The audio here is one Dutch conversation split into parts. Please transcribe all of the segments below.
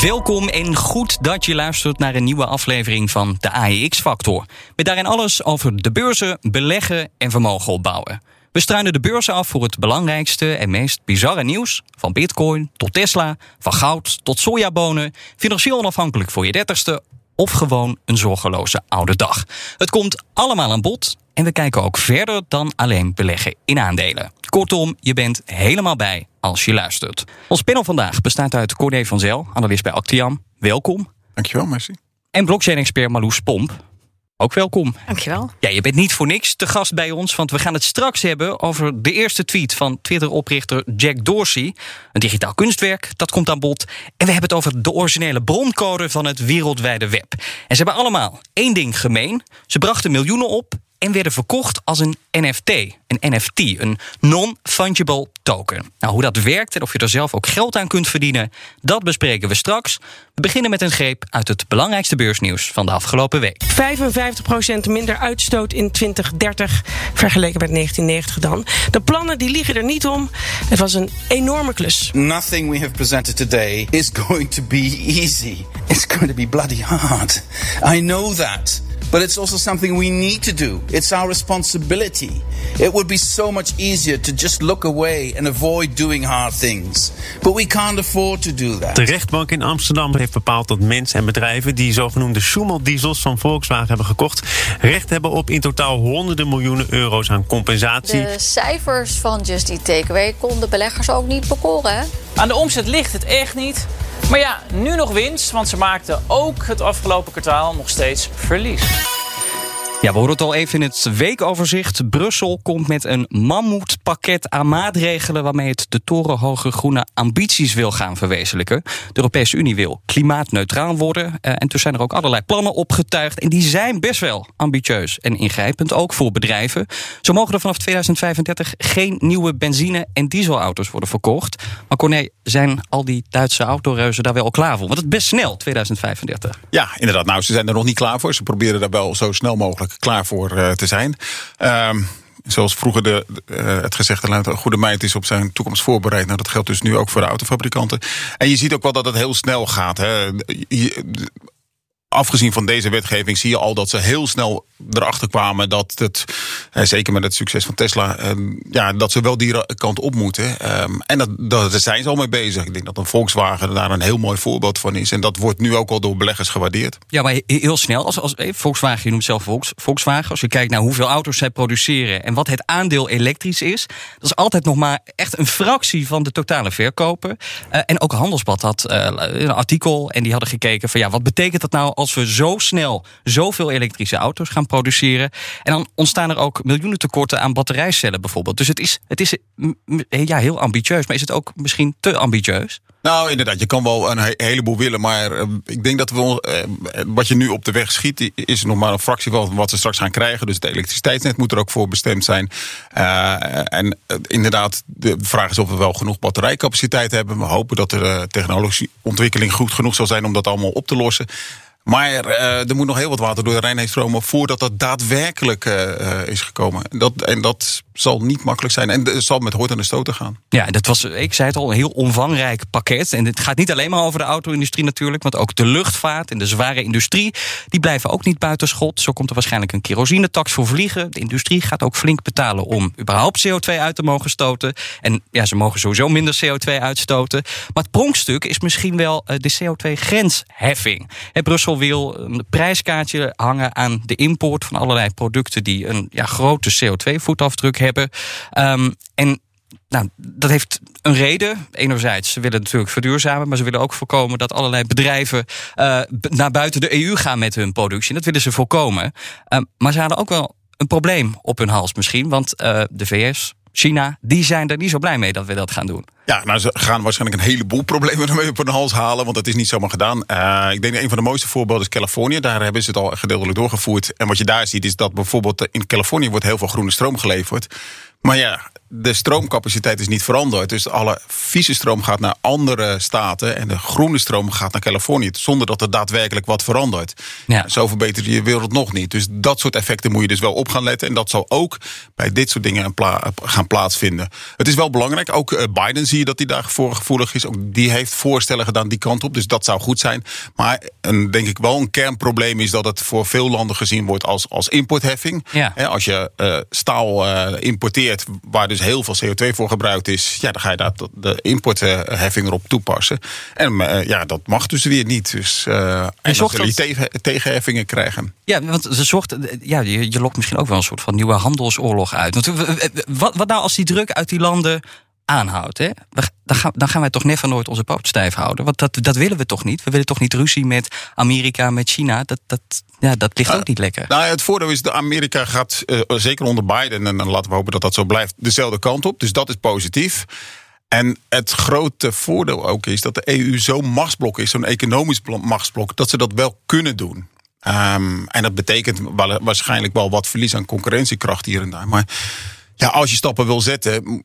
Welkom en goed dat je luistert naar een nieuwe aflevering van de AEX-factor. Met daarin alles over de beurzen, beleggen en vermogen opbouwen. We struinen de beurzen af voor het belangrijkste en meest bizarre nieuws. Van bitcoin tot Tesla, van goud tot sojabonen. Financieel onafhankelijk voor je dertigste of gewoon een zorgeloze oude dag. Het komt allemaal aan bod en we kijken ook verder dan alleen beleggen in aandelen. Kortom, je bent helemaal bij als je luistert. Ons panel vandaag bestaat uit Corné van Zel, analist bij Actiam. Welkom. Dankjewel, merci. En blockchain-expert Marloes Pomp. Ook welkom. Dankjewel. Ja, je bent niet voor niks te gast bij ons, want we gaan het straks hebben over de eerste tweet van Twitter-oprichter Jack Dorsey. Een digitaal kunstwerk, dat komt aan bod. En we hebben het over de originele broncode van het wereldwijde web. En ze hebben allemaal één ding gemeen. Ze brachten miljoenen op en werden verkocht als een NFT. Een NFT, een non-fungible token. Nou, hoe dat werkt en of je er zelf ook geld aan kunt verdienen, dat bespreken we straks. We beginnen met een greep uit het belangrijkste beursnieuws van de afgelopen week. 55% minder uitstoot in 2030 vergeleken met 1990 dan. De plannen die liegen er niet om. Het was een enorme klus. Nothing we have presented today is going to be easy. It's going to be bloody hard. I know that. But it's also something we need to do. It's our responsibility. It would be so much easier to just look away and avoid doing hard things. But we can't afford to do that. De rechtbank in Amsterdam heeft bepaald dat mensen en bedrijven die zogenoemde Schumel-diesels van Volkswagen hebben gekocht, recht hebben op in totaal honderden miljoenen euro's aan compensatie. De cijfers van Just Eat Takeaway konden beleggers ook niet bekoren. Aan de omzet ligt het echt niet. Maar ja, nu nog winst, want ze maakten ook het afgelopen kwartaal nog steeds verlies. Ja, we hoorden het al even in het weekoverzicht. Brussel komt met een mammoetpakket aan maatregelen waarmee het de torenhoge groene ambities wil gaan verwezenlijken. De Europese Unie wil klimaatneutraal worden. Eh, en toen zijn er ook allerlei plannen opgetuigd. En die zijn best wel ambitieus en ingrijpend, ook voor bedrijven. Zo mogen er vanaf 2035 geen nieuwe benzine- en dieselauto's worden verkocht. Maar Corné, zijn al die Duitse autoreuzen daar wel klaar voor? Want het is best snel, 2035. Ja, inderdaad. Nou, ze zijn er nog niet klaar voor. Ze proberen daar wel zo snel mogelijk klaar voor uh, te zijn. Um, zoals vroeger de, uh, het gezegde luidt, een goede meid is op zijn toekomst voorbereid. Nou, dat geldt dus nu ook voor de autofabrikanten. En je ziet ook wel dat het heel snel gaat. Hè. Je, afgezien van deze wetgeving zie je al dat ze heel snel erachter kwamen dat het, zeker met het succes van Tesla, ja, dat ze wel die kant op moeten. En dat, dat, daar zijn ze al mee bezig. Ik denk dat een Volkswagen daar een heel mooi voorbeeld van is. En dat wordt nu ook al door beleggers gewaardeerd. Ja, maar heel snel. Als, als Volkswagen, je noemt zelf Volks, Volkswagen. Als je kijkt naar hoeveel auto's zij produceren en wat het aandeel elektrisch is, dat is altijd nog maar echt een fractie van de totale verkopen. Uh, en ook Handelsblad had een artikel en die hadden gekeken van ja, wat betekent dat nou als we zo snel zoveel elektrische auto's gaan produceren. En dan ontstaan er ook miljoenen tekorten aan batterijcellen bijvoorbeeld. Dus het is, het is ja, heel ambitieus, maar is het ook misschien te ambitieus? Nou, inderdaad, je kan wel een heleboel willen, maar uh, ik denk dat we uh, wat je nu op de weg schiet, is nog maar een fractie van wat ze straks gaan krijgen. Dus het elektriciteitsnet moet er ook voor bestemd zijn. Uh, en inderdaad, de vraag is of we wel genoeg batterijcapaciteit hebben. We hopen dat de technologische ontwikkeling goed genoeg zal zijn om dat allemaal op te lossen. Maar uh, er moet nog heel wat water door de Rijn heen stromen voordat dat daadwerkelijk uh, is gekomen. Dat, en dat zal niet makkelijk zijn. En het zal met hoort aan de stoten gaan. Ja, dat was, ik zei het al, een heel omvangrijk pakket. En het gaat niet alleen maar over de auto-industrie natuurlijk, want ook de luchtvaart en de zware industrie, die blijven ook niet buiten schot. Zo komt er waarschijnlijk een kerosinetax voor vliegen. De industrie gaat ook flink betalen om überhaupt CO2 uit te mogen stoten. En ja, ze mogen sowieso minder CO2 uitstoten. Maar het pronkstuk is misschien wel de CO2-grensheffing. Brussel wil een prijskaartje hangen aan de import van allerlei producten die een ja, grote CO2-voetafdruk hebben. Um, en nou, dat heeft een reden. Enerzijds, ze willen natuurlijk verduurzamen, maar ze willen ook voorkomen dat allerlei bedrijven uh, naar buiten de EU gaan met hun productie. Dat willen ze voorkomen. Um, maar ze hadden ook wel een probleem op hun hals misschien, want uh, de VS, China, die zijn er niet zo blij mee dat we dat gaan doen. Ja, nou, ze gaan waarschijnlijk een heleboel problemen ermee op hun hals halen. Want dat is niet zomaar gedaan. Uh, ik denk dat een van de mooiste voorbeelden is Californië. Daar hebben ze het al gedeeltelijk doorgevoerd. En wat je daar ziet is dat bijvoorbeeld in Californië wordt heel veel groene stroom geleverd. Maar ja, de stroomcapaciteit is niet veranderd. Dus alle vieze stroom gaat naar andere staten. En de groene stroom gaat naar Californië. Zonder dat er daadwerkelijk wat verandert. Ja. Zo verbetert je wereld nog niet. Dus dat soort effecten moet je dus wel op gaan letten. En dat zal ook bij dit soort dingen gaan plaatsvinden. Het is wel belangrijk. Ook eh, Biden zie je dat hij daarvoor gevoelig is. Ook die heeft voorstellen gedaan die kant op. Dus dat zou goed zijn. Maar een, denk ik wel een kernprobleem is dat het voor veel landen gezien wordt als, als importheffing. Ja. als je uh, staal uh, importeert waar dus heel veel CO2 voor gebruikt is, ja, dan ga je daar de importheffing erop toepassen. En eh, ja, dat mag dus weer niet. Dus uh, en dan zullen tegen, tegenheffingen krijgen. Ja, want ze zorgt, ja, je, je lokt misschien ook wel een soort van nieuwe handelsoorlog uit. Want, wat, wat nou als die druk uit die landen aanhoudt. Hè? Dan, gaan, dan gaan wij toch never nooit onze poot stijf houden. Want dat, dat willen we toch niet? We willen toch niet ruzie met Amerika, met China? Dat, dat, ja, dat ligt ook niet lekker. Nou, het voordeel is dat Amerika gaat, uh, zeker onder Biden... en dan laten we hopen dat dat zo blijft, dezelfde kant op. Dus dat is positief. En het grote voordeel ook is dat de EU zo'n machtsblok is... zo'n economisch machtsblok, dat ze dat wel kunnen doen. Um, en dat betekent waarschijnlijk wel wat verlies aan concurrentiekracht hier en daar. Maar ja, als je stappen wil zetten,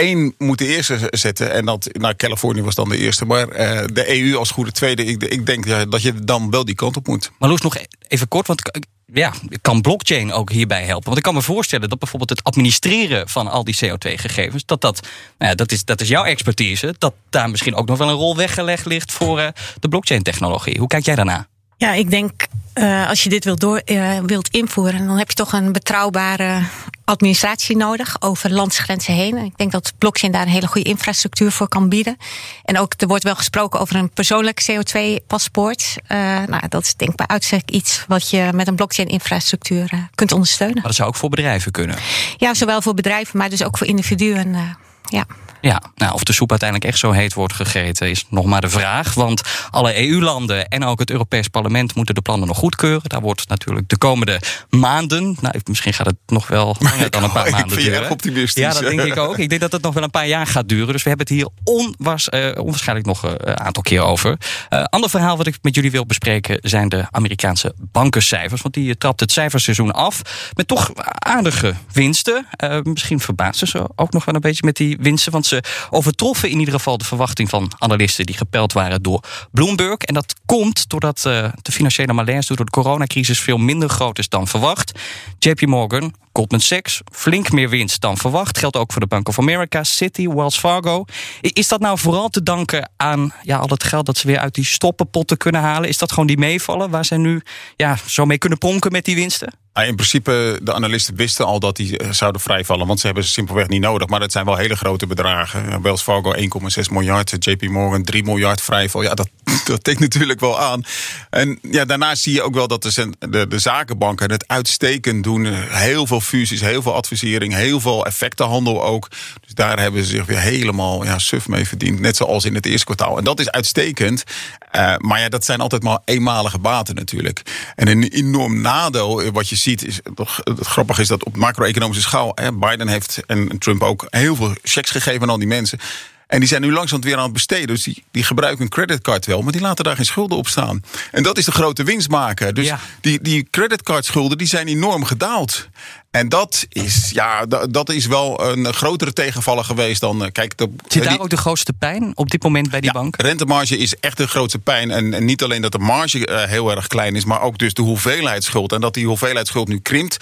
één moet de eerste zetten. En dat, nou, Californië was dan de eerste. Maar uh, de EU als goede tweede. Ik, ik denk dat je dan wel die kant op moet. Maar Loes, nog even kort. Want ja, kan blockchain ook hierbij helpen? Want ik kan me voorstellen dat bijvoorbeeld het administreren van al die CO2-gegevens, dat dat, nou ja, dat, is, dat is jouw expertise, dat daar misschien ook nog wel een rol weggelegd ligt voor uh, de blockchain-technologie. Hoe kijk jij daarna? Ja, ik denk uh, als je dit wilt, door, uh, wilt invoeren, dan heb je toch een betrouwbare administratie nodig over landsgrenzen heen. Ik denk dat blockchain daar een hele goede infrastructuur voor kan bieden. En ook er wordt wel gesproken over een persoonlijk CO2-paspoort. Uh, nou, dat is denk ik bij uitstek iets wat je met een blockchain-infrastructuur kunt ondersteunen. Maar dat zou ook voor bedrijven kunnen? Ja, zowel voor bedrijven, maar dus ook voor individuen. ja. Ja, nou, of de soep uiteindelijk echt zo heet wordt gegeten, is nog maar de vraag. Want alle EU-landen en ook het Europees Parlement moeten de plannen nog goedkeuren. Daar wordt natuurlijk de komende maanden, nou, misschien gaat het nog wel langer dan een paar maanden duren. Ik ben optimistisch. Ja, dat denk ik ook. Ik denk dat het nog wel een paar jaar gaat duren. Dus we hebben het hier onwas, uh, onwaarschijnlijk nog een uh, aantal keer over. Uh, ander verhaal wat ik met jullie wil bespreken zijn de Amerikaanse bankencijfers. Want die trapt het cijferseizoen af met toch aardige winsten. misschien verbaasden ze ook nog wel een beetje met die winsten. Want ze overtroffen in ieder geval de verwachting van analisten die gepeld waren door Bloomberg. En dat komt doordat uh, de financiële malaise door de coronacrisis veel minder groot is dan verwacht. JP Morgan, Goldman Sachs, flink meer winst dan verwacht. Geldt ook voor de Bank of America, Citi, Wells Fargo. Is dat nou vooral te danken aan ja, al het geld dat ze weer uit die stoppenpotten kunnen halen? Is dat gewoon die meevallen waar ze nu ja, zo mee kunnen pronken met die winsten? In principe, de analisten wisten al dat die eh, zouden vrijvallen, want ze hebben ze simpelweg niet nodig. Maar het zijn wel hele grote bedragen. Wells Fargo 1,6 miljard, JP Morgan 3 miljard vrijval. Ja, dat, dat tikt natuurlijk wel aan. En ja, daarnaast zie je ook wel dat de, de, de zakenbanken het uitstekend doen. Heel veel fusies, heel veel advisering, heel veel effectenhandel ook. Dus daar hebben ze zich weer helemaal ja, suf mee verdiend. Net zoals in het eerste kwartaal. En dat is uitstekend. Maar ja, dat zijn altijd maar eenmalige baten natuurlijk. En een enorm nadeel wat je ziet, is, het grappige is dat op macro-economische schaal, hè, Biden heeft en Trump ook heel veel checks gegeven aan al die mensen. En die zijn nu langzaam weer aan het besteden. Dus die, die gebruiken een creditcard wel, maar die laten daar geen schulden op staan. En dat is de grote winstmaker. Dus die, die creditcardschulden die zijn enorm gedaald. En dat is, ja, dat is wel een grotere tegenvaller geweest dan. Eh, kijk, de, Zit daar ook de grootste pijn op dit moment bij die ja, bank? Rentemarge is echt de grootste pijn. En, en niet alleen dat de marge uh, heel erg klein is, maar ook dus de hoeveelheid schuld. En dat die hoeveelheid schuld nu krimpt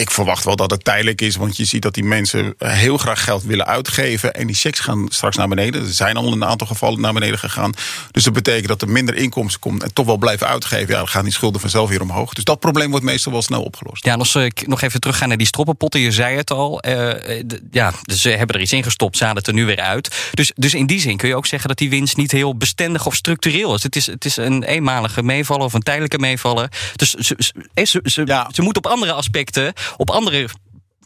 ik verwacht wel dat het tijdelijk is, want je ziet dat die mensen eh, heel graag geld willen uitgeven. En die checks gaan straks naar beneden. Er zijn al een aantal gevallen naar beneden gegaan. Dus dat betekent dat er minder inkomsten komt en toch wel blijven uitgeven. Ja, dan gaan die schulden vanzelf weer omhoog. Dus dat probleem wordt meestal wel snel opgelost. Ja, als ik nog even teruggaan naar die stroppenpotten. Je zei het al. Uh, ja, ze hebben er iets in gestopt, ze halen het er nu weer uit. Dus, dus in die zin kun je ook zeggen dat die winst niet heel bestendig of structureel is. Het is, het is een eenmalige meevallen of een tijdelijke meevallen. Dus ze, ze, ze, ja. ze moet op andere aspecten op andere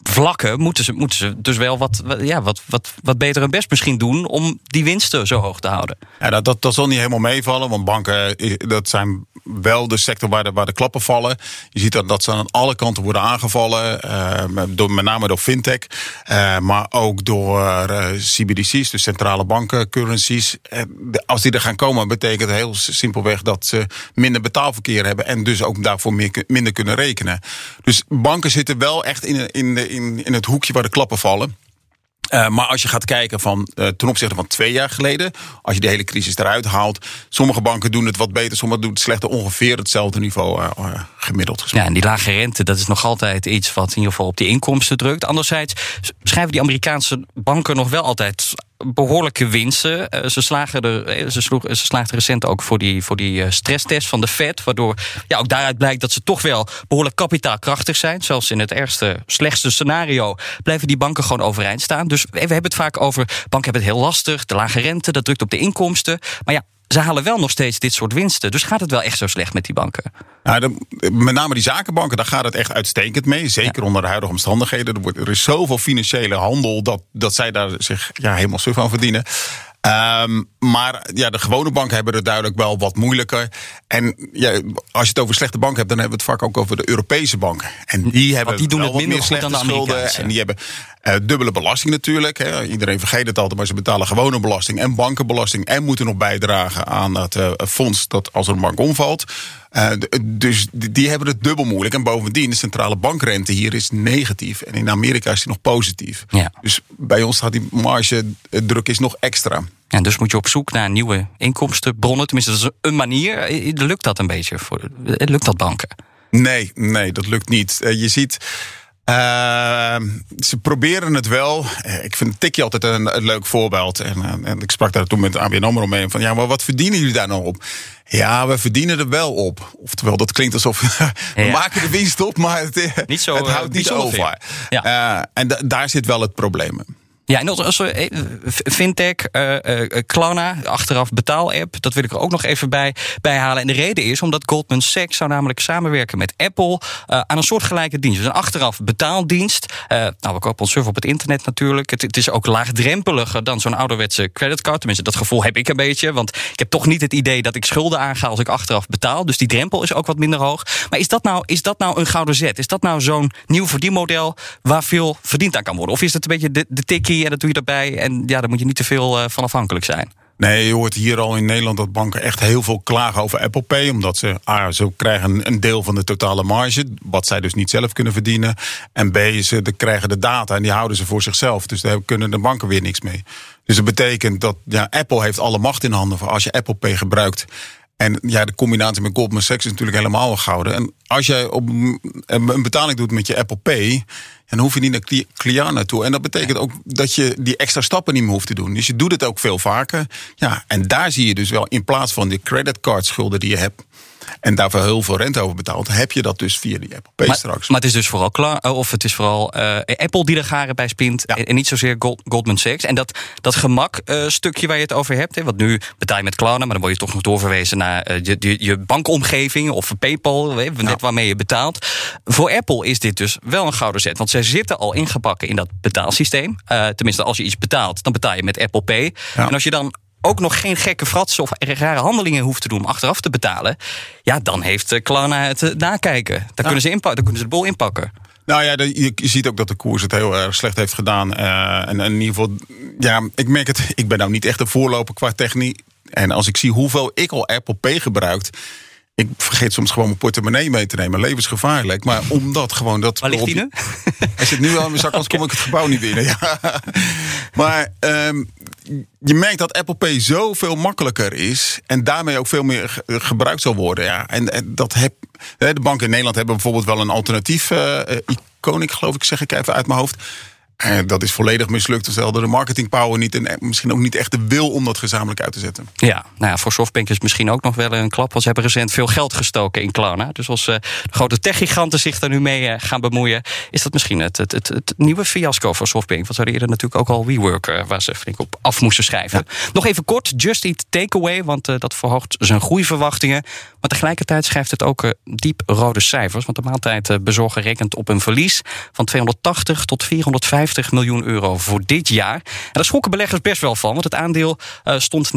vlakken moeten ze, moeten ze dus wel wat, ja, wat, wat, wat beter hun best misschien doen om die winsten zo hoog te houden. Ja, dat, dat, dat zal niet helemaal meevallen, want banken dat zijn wel de sector waar de, waar de klappen vallen. Je ziet dat, dat ze aan alle kanten worden aangevallen. eh, door, met name door fintech. eh, maar ook door eh, CBDC's, dus centrale banken, currencies. Eh, als die er gaan komen, betekent heel simpelweg dat ze minder betaalverkeer hebben. En dus ook daarvoor minder kunnen rekenen. Dus banken zitten wel echt in, in, de- in, in het hoekje waar de klappen vallen. Eh, maar als je gaat kijken van eh, ten opzichte van twee jaar geleden, als je de hele crisis eruit haalt, sommige banken doen het wat beter, sommige doen het slechter, ongeveer hetzelfde niveau eh, gemiddeld gesproken. Ja, en die lage rente, dat is nog altijd iets wat in ieder geval op die inkomsten drukt. Anderzijds schrijven die Amerikaanse banken nog wel altijd behoorlijke winsten. Eh, ze, slagen er, eh, ze, sloeg, ze slaagden recent ook voor die, voor die eh, stresstest van de Fed. Waardoor ja, ook daaruit blijkt dat ze toch wel behoorlijk kapitaalkrachtig zijn. Zelfs in het ergste, slechtste scenario blijven die banken gewoon overeind staan. Dus we hebben het vaak over, banken hebben het heel lastig. De lage rente, dat drukt op de inkomsten. Maar ja, ze halen wel nog steeds dit soort winsten. Dus gaat het wel echt zo slecht met die banken? Nou, de- met name die zakenbanken, daar gaat het echt uitstekend mee. Zeker onder de huidige omstandigheden. Er, wordt, er is zoveel financiële handel dat, dat zij daar zich ja, helemaal suf aan verdienen. Ehm, maar ja, de gewone banken hebben het duidelijk wel wat moeilijker. En ja, als je het over slechte banken hebt, dan hebben we het vaak ook over de Europese banken. En die hebben die doen wel het minder meer dan slechte de schulden. En die hebben eh, dubbele belasting natuurlijk. Hè. Iedereen vergeet het altijd, maar ze betalen gewone belasting en bankenbelasting. En moeten nog bijdragen aan het eh, fonds dat als er een bank omvalt. Eh, dus die, hebben het dubbel moeilijk. En bovendien, de centrale bankrente hier is negatief. En in Amerika is die nog positief. Ja. Dus bij ons staat die marge druk is nog extra. En dus moet je op zoek naar nieuwe inkomstenbronnen. Tenminste, dat is een manier. Lukt dat een beetje? Voor, lukt dat banken? Nee, nee, dat lukt niet. Je ziet. Eh, ze proberen het wel. Eh, Ik vind Tikje altijd een, een leuk voorbeeld. En, eh, en ik sprak daar toen met ABN AMRO mee. Van, ja, maar wat verdienen jullie daar nou op? Ja, we verdienen er wel op. Oftewel, dat klinkt alsof we Ja. maken de winst op, maar het, eh, Niet zo, het houdt niet over. Eh, en da- daar zit wel het probleem. Ja, en als, als we, eh, fintech, eh eh, Klarna, achteraf betaal-app, dat wil ik er ook nog even bij, bij halen. En de reden is omdat Goldman Sachs zou namelijk samenwerken met Apple aan een soortgelijke dienst. Dus een achteraf betaaldienst. Nou, we kopen ons surf op het internet natuurlijk. Het, het is ook laagdrempeliger dan zo'n ouderwetse creditcard. Tenminste, dat gevoel heb ik een beetje. Want ik heb toch niet het idee dat ik schulden aanga als ik achteraf betaal. Dus die drempel is ook wat minder hoog. Maar is dat nou, is dat nou een gouden zet? Is dat nou zo'n nieuw verdienmodel waar veel verdiend aan kan worden? Of is het een beetje de, de tikkie en dat doe je erbij? En ja, daar moet je niet te veel eh, van afhankelijk zijn. Nee, je hoort hier al in Nederland dat banken echt heel veel klagen over Apple Pay. Omdat ze, A, ze krijgen een deel van de totale marge. Wat zij dus niet zelf kunnen verdienen. En B, ze de- krijgen de data en die houden ze voor zichzelf. Dus daar kunnen de banken weer niks mee. Dus dat betekent dat ja, Apple heeft alle macht in handen. Voor als je Apple Pay gebruikt. En ja, de combinatie met Goldman Sachs is natuurlijk helemaal gouden. En als jij op een betaling doet met je Apple Pay, dan hoef je niet naar Klarna toe. En dat betekent ook dat je die extra stappen niet meer hoeft te doen. Dus je doet het ook veel vaker. Ja, en daar zie je dus wel in plaats van die creditcardschulden die je hebt. En daarvoor heel veel rente over betaalt, heb je dat dus via die Apple Pay Maar, straks. maar het is dus vooral klaar, eh, of het is vooral eh, Apple die er garen bij spint. En, en niet zozeer Gold- Goldman Sachs. En dat, dat gemak eh, stukje waar je het over hebt. Hè, want nu betaal je met Klarna, maar dan word je toch nog doorverwezen naar je, je, je bankomgeving of PayPal, hè, net waarmee je betaalt. Voor Apple is dit dus wel een gouden zet. Want zij zitten al ingebakken in dat betaalsysteem. Tenminste, als je iets betaalt, dan betaal je met Apple Pay. Ja. En als je dan ook nog geen gekke fratsen of rare handelingen hoeft te doen om achteraf te betalen. Ja, dan heeft eh, Klarna het eh, nakijken. Daar, kunnen ze daar kunnen ze de bol inpakken. Nou ja, je ziet ook dat de koers het heel erg slecht heeft gedaan. Eh, en, en in ieder geval, ja, ik merk het. Ik ben nou niet echt een voorloper qua techniek. En als ik zie hoeveel ik al Apple Pay gebruikt. Ik vergeet soms gewoon mijn portemonnee mee te nemen. Levensgevaarlijk. Maar omdat gewoon dat. Waar ligt die nu? Hij zit nu al in mijn zak, anders kom ik het gebouw niet binnen. Ja. Maar ehm, je merkt dat Apple Pay zoveel makkelijker is. En daarmee ook veel meer ge- gebruikt zal worden. Ja. En, en dat heb, de banken in Nederland hebben bijvoorbeeld wel een alternatief. eh eh, Iconic, geloof ik, zeg ik even uit mijn hoofd. En dat is volledig mislukt. Dus hadden de marketing power niet. En misschien ook niet echt de wil om dat gezamenlijk uit te zetten. Ja, nou ja, voor Softbank is het misschien ook nog wel een klap. Want ze hebben recent veel geld gestoken in Klarna. Dus als eh, de grote techgiganten zich daar nu mee eh, gaan bemoeien... is dat misschien het, het, het, het nieuwe fiasco voor Softbank. Want ze hadden eerder natuurlijk ook al WeWork... eh, waar ze flink op af moesten schrijven. Nog even kort, Just Eat Takeaway. Want eh, dat verhoogt zijn groeiverwachtingen. Maar tegelijkertijd schrijft het ook eh, diep rode cijfers. Want de maaltijdbezorger rekent op een verlies... van 280 tot 450 miljoen euro voor dit jaar. En daar schrokken beleggers best wel van. Want het aandeel eh, stond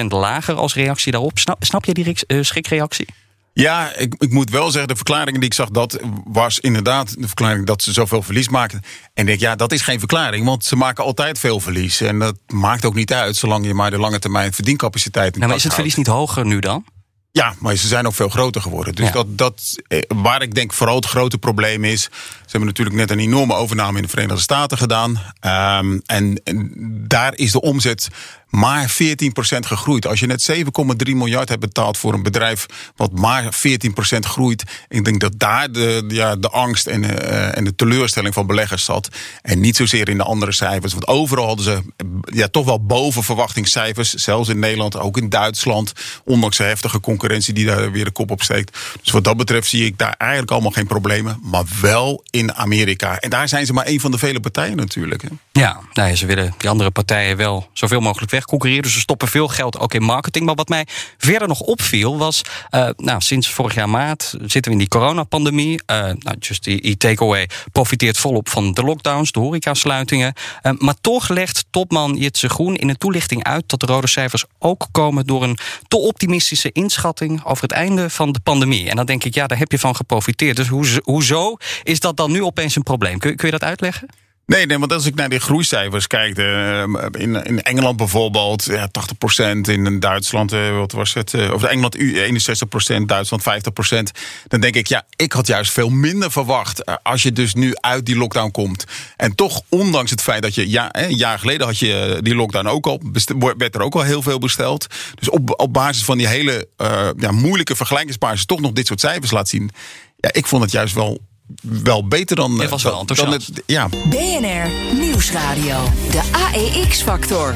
9% lager als reactie daarop. Snap, snap je die eh, schrikreactie? Ja, ik, ik moet wel zeggen, de verklaring die ik zag, dat was inderdaad de verklaring dat ze zoveel verlies maakten. En ik denk, ja, dat is geen verklaring, want ze maken altijd veel verlies. En dat maakt ook niet uit, zolang je maar de lange termijn verdiencapaciteit in Ja, maar is het verlies niet hoger nu dan? Ja, maar ze zijn ook veel groter geworden. Dus Ja. dat, dat, eh, waar ik denk vooral het grote probleem is. Ze hebben natuurlijk net een enorme overname in de Verenigde Staten gedaan. Ehm, en, en daar is de omzet maar 14% gegroeid. Als je net 7,3 miljard hebt betaald voor een bedrijf wat maar 14% groeit. Ik denk dat daar de, ja, de angst en, eh, en de teleurstelling van beleggers zat. En niet zozeer in de andere cijfers. Want overal hadden ze ja, toch wel boven verwachtingscijfers. Zelfs in Nederland, ook in Duitsland. Ondanks de heftige concurrentie die daar weer de kop op steekt. Dus wat dat betreft zie ik daar eigenlijk allemaal geen problemen. Maar wel in Amerika. En daar zijn ze maar een van de vele partijen natuurlijk. Hè. Ja, nou ja, ze willen die andere partijen wel zoveel mogelijk wegconcurreren. Dus ze stoppen veel geld ook in marketing. Maar wat mij verder nog opviel was... eh, nou, sinds vorig jaar maart zitten we in die coronapandemie. Eh nou, Just Eat Takeaway profiteert volop van de lockdowns, de horecasluitingen. Eh, maar toch legt topman Jitse Groen in een toelichting uit... dat de rode cijfers ook komen door een te optimistische inschatting... over het einde van de pandemie. En dan denk ik, ja, daar heb je van geprofiteerd. Dus hoezo is dat dan nu opeens een probleem? Kun, kun je dat uitleggen? Nee, nee, want als ik naar die groeicijfers kijk, eh, in, in Engeland bijvoorbeeld ja, 80%, in Duitsland, eh, wat was het? eh, Of Engeland u- 61%, Duitsland 50%. Dan denk ik, ja, ik had juist veel minder verwacht als je dus nu uit die lockdown komt. En toch, ondanks het feit dat je, ja, een jaar geleden had je die lockdown ook al, werd er ook al heel veel besteld. Dus op, op basis van die hele ja, moeilijke vergelijkingsbasis toch nog dit soort cijfers laat zien. Ja, ik vond het juist wel, wel beter dan... Eh, was wel dan- dan enthousiast. het, ja, BNR Nieuwsradio. De AEX-factor.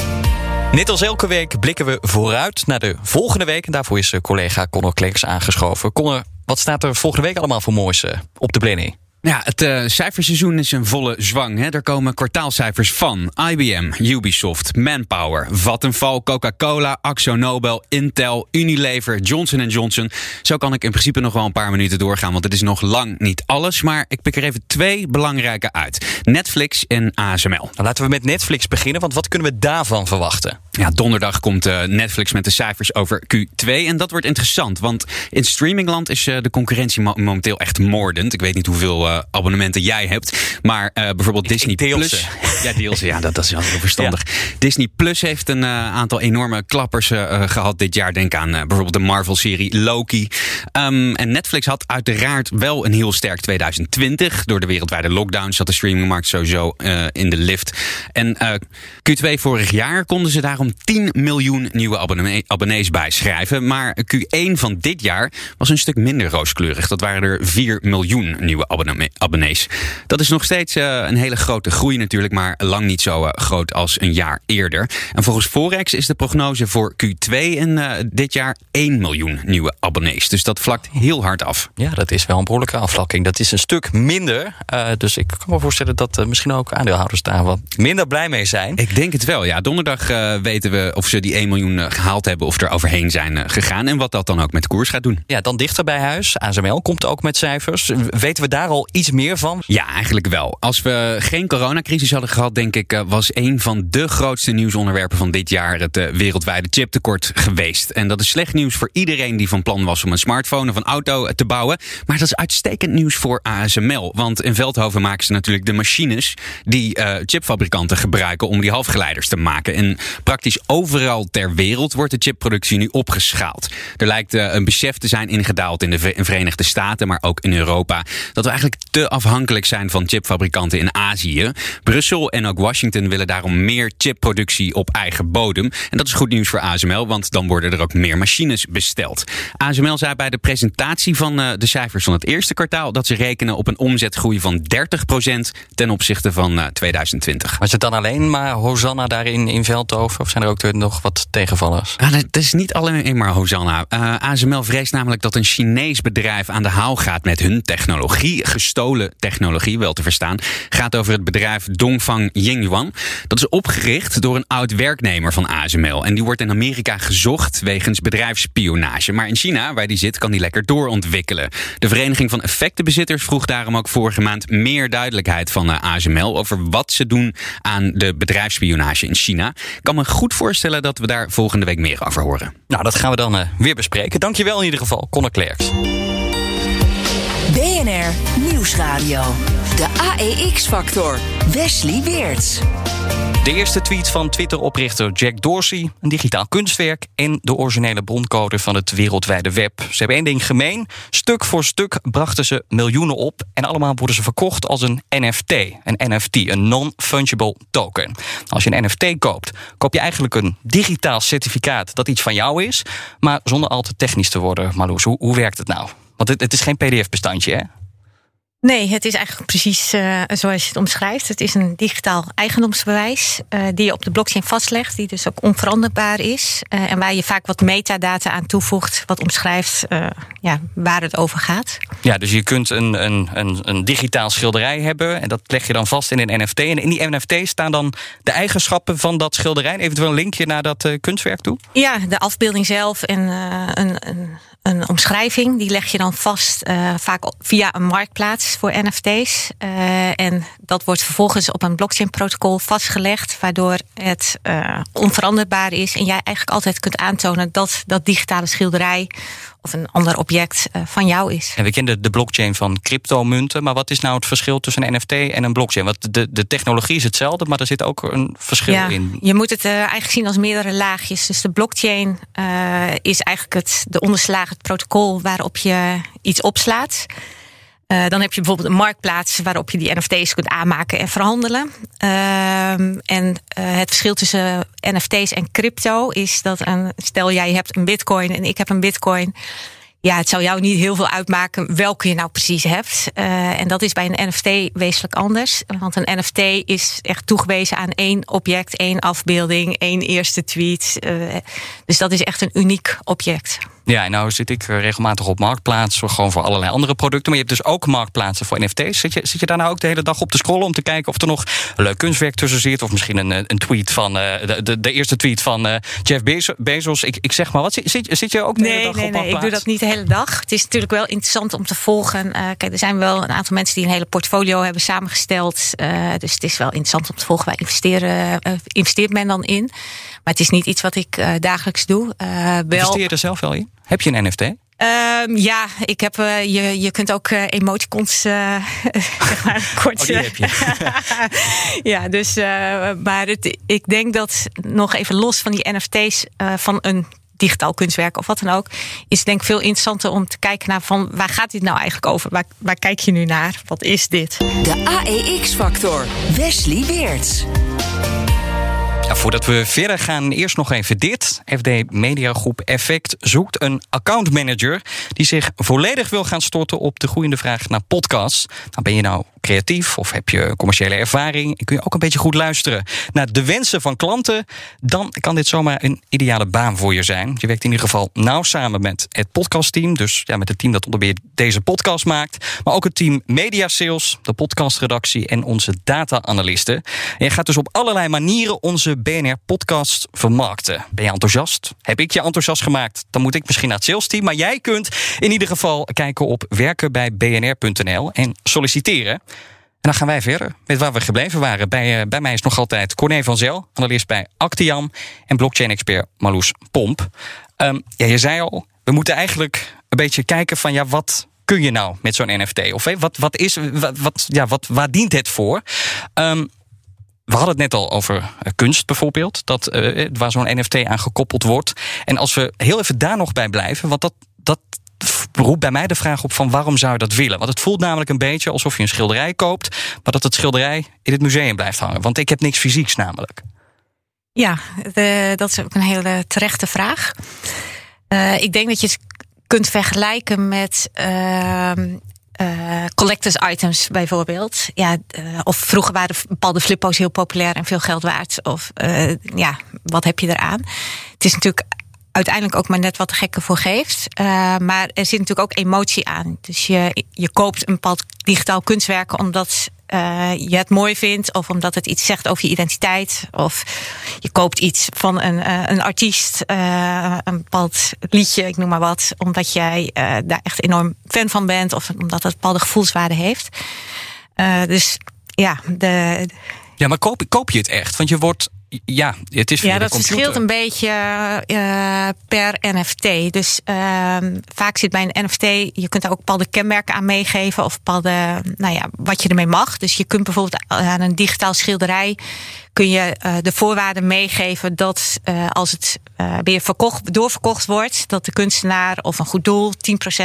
Net als elke week blikken we vooruit naar de volgende week. En daarvoor is eh, collega Connor Kleks aangeschoven. Connor, wat staat er volgende week allemaal voor moois eh, op de planning? Ja, het eh, cijferseizoen is een volle zwang. Hè. Er komen kwartaalcijfers van IBM, Ubisoft, Manpower, Vattenfall, Coca-Cola, Axo Nobel, Intel, Unilever, Johnson Johnson. Zo kan ik in principe nog wel een paar minuten doorgaan, want het is nog lang niet alles. Maar ik pik er even twee belangrijke uit: Netflix en ASML. Nou, laten we met Netflix beginnen, want wat kunnen we daarvan verwachten? Ja, donderdag komt eh, Netflix met de cijfers over Q2. En dat wordt interessant, want in streamingland is eh, de concurrentie mo- momenteel echt moordend. Ik weet niet hoeveel eh, abonnementen jij hebt, maar eh, bijvoorbeeld Disney Plus. ze. Ja, deel ze. Ja, dat, dat is wel heel verstandig. Disney Plus heeft een eh, aantal enorme klappers eh, eh, gehad dit jaar. Denk aan eh, bijvoorbeeld de Marvel-serie Loki. Ehm, en Netflix had uiteraard wel een heel sterk 2020. Door de wereldwijde lockdown zat de streamingmarkt sowieso eh, in de lift. En eh, Q2 vorig jaar konden ze daarom 10 miljoen nieuwe abonnee- abonnees bijschrijven. Maar Q1 van dit jaar was een stuk minder rooskleurig. Dat waren er 4 miljoen nieuwe abonnee- abonnees. Dat is nog steeds eh, een hele grote groei natuurlijk, maar lang niet zo eh, groot als een jaar eerder. En volgens Forex is de prognose voor Q2 in eh, dit jaar 1 miljoen nieuwe abonnees. Dus dat vlakt heel hard af. Ja, dat is wel een behoorlijke afvlakking. Dat is een stuk minder. Dus ik kan me voorstellen dat misschien ook aandeelhouders daar wat minder blij mee zijn. Ik denk het wel, ja. Donderdag weten we of ze die 1 miljoen eh, gehaald hebben of er overheen zijn gegaan. En wat dat dan ook met de koers gaat doen. Ja, dan dichter bij huis. ASML komt ook met cijfers. Weten we daar al iets meer van? Ja, eigenlijk wel. Als we geen coronacrisis hadden gehad, denk ik, eh, was een van de grootste nieuwsonderwerpen van dit jaar het eh, wereldwijde chiptekort geweest. En dat is slecht nieuws voor iedereen die van plan was om een smartphone of een auto eh, te bouwen. Maar dat is uitstekend nieuws voor ASML. Want in Veldhoven maken ze natuurlijk de machines die chipfabrikanten gebruiken om die halfgeleiders te maken. En praktisch overal ter wereld wordt de chipproductie nu opgeschaald. Er lijkt een besef te zijn ingedaald in de Ve- Verenigde Staten, maar ook in Europa. Dat we eigenlijk te afhankelijk zijn van chipfabrikanten in Azië. Brussel en ook Washington willen daarom meer chipproductie op eigen bodem. En dat is goed nieuws voor ASML, want dan worden er ook meer machines besteld. ASML zei bij de presentatie van eh, de cijfers van het eerste kwartaal dat ze rekenen op een omzetgroei van 30% ten opzichte van eh, 2020. Was het dan alleen maar Hosanna daarin in Veldhoven? Of zijn er ook nog wat tegenvallers? Ah, dat is niet alleen maar Hosanna. Eh, ASML vreest namelijk dat een Chinees bedrijf aan de haal gaat met hun technologie. Gestolen technologie, wel te verstaan. Gaat over het bedrijf Dongfang Yingyuan. Dat is opgericht door een oud werknemer van ASML. En die wordt in Amerika gezocht wegens bedrijfsspionage. Maar in China, waar die zit, kan die lekker doorontwikkelen. De Vereniging van Effectenbezitters vroeg daarom ook vorige maand meer duidelijkheid van eh, ASML over wat ze doen aan de bedrijfsspionage in China. Ik kan me goed voorstellen dat we daar volgende week meer over horen. Nou, dat gaan we dan uh, weer bespreken. Dankjewel in ieder geval, Conor Klerks. Nieuwsradio. De AEX-factor. Wesley Weerts. De eerste tweet van Twitter-oprichter Jack Dorsey, een digitaal kunstwerk en de originele broncode van het wereldwijde web. Ze hebben één ding gemeen. Stuk voor stuk brachten ze miljoenen op en allemaal worden ze verkocht als een NFT. Een NFT, een non-fungible token. Als je een NFT koopt, koop je eigenlijk een digitaal certificaat dat iets van jou is, maar zonder al te technisch te worden. Marloes, hoe, hoe werkt het nou? Want het, het is geen PDF-bestandje, hè? Nee, het is eigenlijk precies uh, zoals je het omschrijft. Het is een digitaal eigendomsbewijs uh, die je op de blockchain vastlegt, die dus ook onveranderbaar is. Uh, en waar je vaak wat metadata aan toevoegt, wat omschrijft ja, waar het over gaat. Ja, dus je kunt een, een, een, een, digitaal schilderij hebben en dat leg je dan vast in een NFT. En in die NFT staan dan de eigenschappen van dat schilderij, eventueel een linkje naar dat kunstwerk toe? Ja, de afbeelding zelf en een, een een omschrijving. Die leg je dan vast, uh, vaak via een marktplaats voor NFT's. Uh, en dat wordt vervolgens op een blockchain-protocol vastgelegd, waardoor het uh, onveranderbaar is. En jij eigenlijk altijd kunt aantonen dat dat digitale schilderij of een ander object uh, van jou is. En we kennen de blockchain van cryptomunten, maar wat is nou het verschil tussen een NFT en een blockchain? Want de, de technologie is hetzelfde, maar er zit ook een verschil ja, in. Je moet het uh, eigenlijk zien als meerdere laagjes. Dus de blockchain uh, is eigenlijk het, de onderslagen, het protocol waarop je iets opslaat. Uh, dan heb je bijvoorbeeld een marktplaats waarop je die NFT's kunt aanmaken en verhandelen. Uh, en uh, het verschil tussen NFT's en crypto is dat een, stel jij hebt een bitcoin en ik heb een bitcoin. Ja, het zou jou niet heel veel uitmaken welke je nou precies hebt. Uh, en dat is bij een NFT wezenlijk anders. Want een NFT is echt toegewezen aan één object, één afbeelding, één eerste tweet. Dus dat is echt een uniek object. Ja, nou zit ik regelmatig op marktplaatsen, gewoon voor allerlei andere producten. Maar je hebt dus ook marktplaatsen voor NFT's. Zit je, zit je daar nou ook de hele dag op te scrollen om te kijken of er nog leuk kunstwerk tussen zit? Of misschien een, een tweet van uh, de, de, de, eerste tweet van uh, Jeff Bezos. Ik, ik zeg maar, wat zit, zit je ook de nee, hele dag nee, op Nee, ik doe dat niet de hele dag. Het is natuurlijk wel interessant om te volgen. Uh, kijk, er zijn wel een aantal mensen die een hele portfolio hebben samengesteld. dus het is wel interessant om te volgen. Waar investeren, investeert men dan in? Maar het is niet iets wat ik dagelijks doe. wel... Investeer je er zelf wel in? Heb je een NFT? Um, ja, ik heb, uh, je, je kunt ook uh, emoticons, uh, zeg maar, kort. Oh, die heb je. ja, dus, maar het, ik denk dat nog even los van die NFT's van een digitaal kunstwerk of wat dan ook, is denk ik veel interessanter om te kijken naar van waar gaat dit nou eigenlijk over? Waar, waar kijk je nu naar? Wat is dit? De AEX-factor. Wesley Weerts. Voordat we verder gaan, eerst nog even dit. FD Mediagroep Effect zoekt een accountmanager die zich volledig wil gaan storten op de groeiende vraag naar podcasts. Nou, ben je nou creatief of heb je commerciële ervaring en kun je ook een beetje goed luisteren naar de wensen van klanten, dan kan dit zomaar een ideale baan voor je zijn. Je werkt in ieder geval nauw samen met het podcastteam, dus ja, met het team dat onder meer deze podcast maakt, maar ook het team Media Sales, de podcastredactie en onze data-analysten. En je gaat dus op allerlei manieren onze BNR-podcast vermarkten. Ben je enthousiast? Heb ik je enthousiast gemaakt? Dan moet ik misschien naar het sales team, maar jij kunt in ieder geval kijken op werkenbijbnr.nl en solliciteren. En dan gaan wij verder met waar we gebleven waren. Bij, uh, bij mij is nog altijd Corné van Zel, analist bij Actiam en blockchain-expert Marloes Pomp. Um, ja, je zei al, we moeten eigenlijk een beetje kijken van ja, wat kun je nou met zo'n NFT? Of wat, wat is, wat, wat, ja, wat, waar dient het voor? Um, we hadden het net al over kunst bijvoorbeeld, dat, uh, waar zo'n NFT aan gekoppeld wordt. En als we heel even daar nog bij blijven, want dat, dat roept bij mij de vraag op van waarom zou je dat willen? Want het voelt namelijk een beetje alsof je een schilderij koopt, maar dat het schilderij in het museum blijft hangen. Want ik heb niks fysieks namelijk. Ja, dat is ook een hele terechte vraag. Ik denk dat je het kunt vergelijken met uh, uh, collectors items bijvoorbeeld. Ja, uh, of vroeger waren bepaalde flippo's heel populair en veel geld waard. Of uh, ja, wat heb je eraan? Het is natuurlijk uiteindelijk ook maar net wat de gekke voor geeft. Maar er zit natuurlijk ook emotie aan. Dus je, je koopt een bepaald digitaal kunstwerk omdat uh, je het mooi vindt, of omdat het iets zegt over je identiteit, of je koopt iets van een, uh, een artiest, uh, een bepaald liedje, ik noem maar wat, omdat jij daar echt enorm fan van bent, of omdat het bepaalde gevoelswaarde heeft. dus ja, de. Ja, maar koop, koop je het echt? Want je wordt ja, het is Ja, dat verschilt een beetje uh, per NFT. Dus uh, vaak zit bij een NFT, je kunt daar ook bepaalde kenmerken aan meegeven of bepaalde, nou ja, wat je ermee mag. Dus je kunt bijvoorbeeld aan een digitaal schilderij kun je uh, de voorwaarden meegeven dat uh, als het weer verkocht, doorverkocht wordt, dat de kunstenaar of een goed doel 10%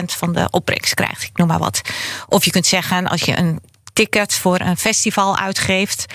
van de opbrengst krijgt. Ik noem maar wat. Of je kunt zeggen, als je een ticket voor een festival uitgeeft,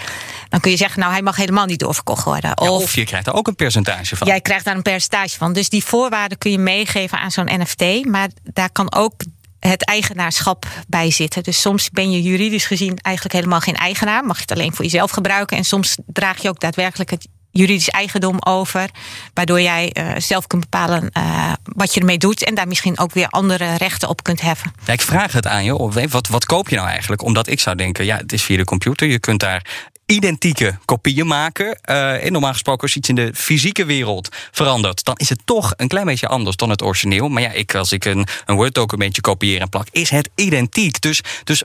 dan kun je zeggen, nou, hij mag helemaal niet doorverkocht worden. Of, ja, of je krijgt er ook een percentage van. Jij krijgt daar een percentage van. Dus die voorwaarden kun je meegeven aan zo'n NFT. Maar daar kan ook het eigenaarschap bij zitten. Dus soms ben je juridisch gezien eigenlijk helemaal geen eigenaar. Mag je het alleen voor jezelf gebruiken. En soms draag je ook daadwerkelijk het juridisch eigendom over. Waardoor jij uh, zelf kunt bepalen uh, wat je ermee doet. En daar misschien ook weer andere rechten op kunt heffen. Ja, ik vraag het aan je. Wat, wat koop je nou eigenlijk? Omdat ik zou denken, ja, het is via de computer. Je kunt daar identieke kopieën maken. Uh, en normaal gesproken, als iets in de fysieke wereld verandert, dan is het toch een klein beetje anders dan het origineel. Maar ja, ik, als ik een, een Word-documentje kopieer en plak, is het identiek. Dus, dus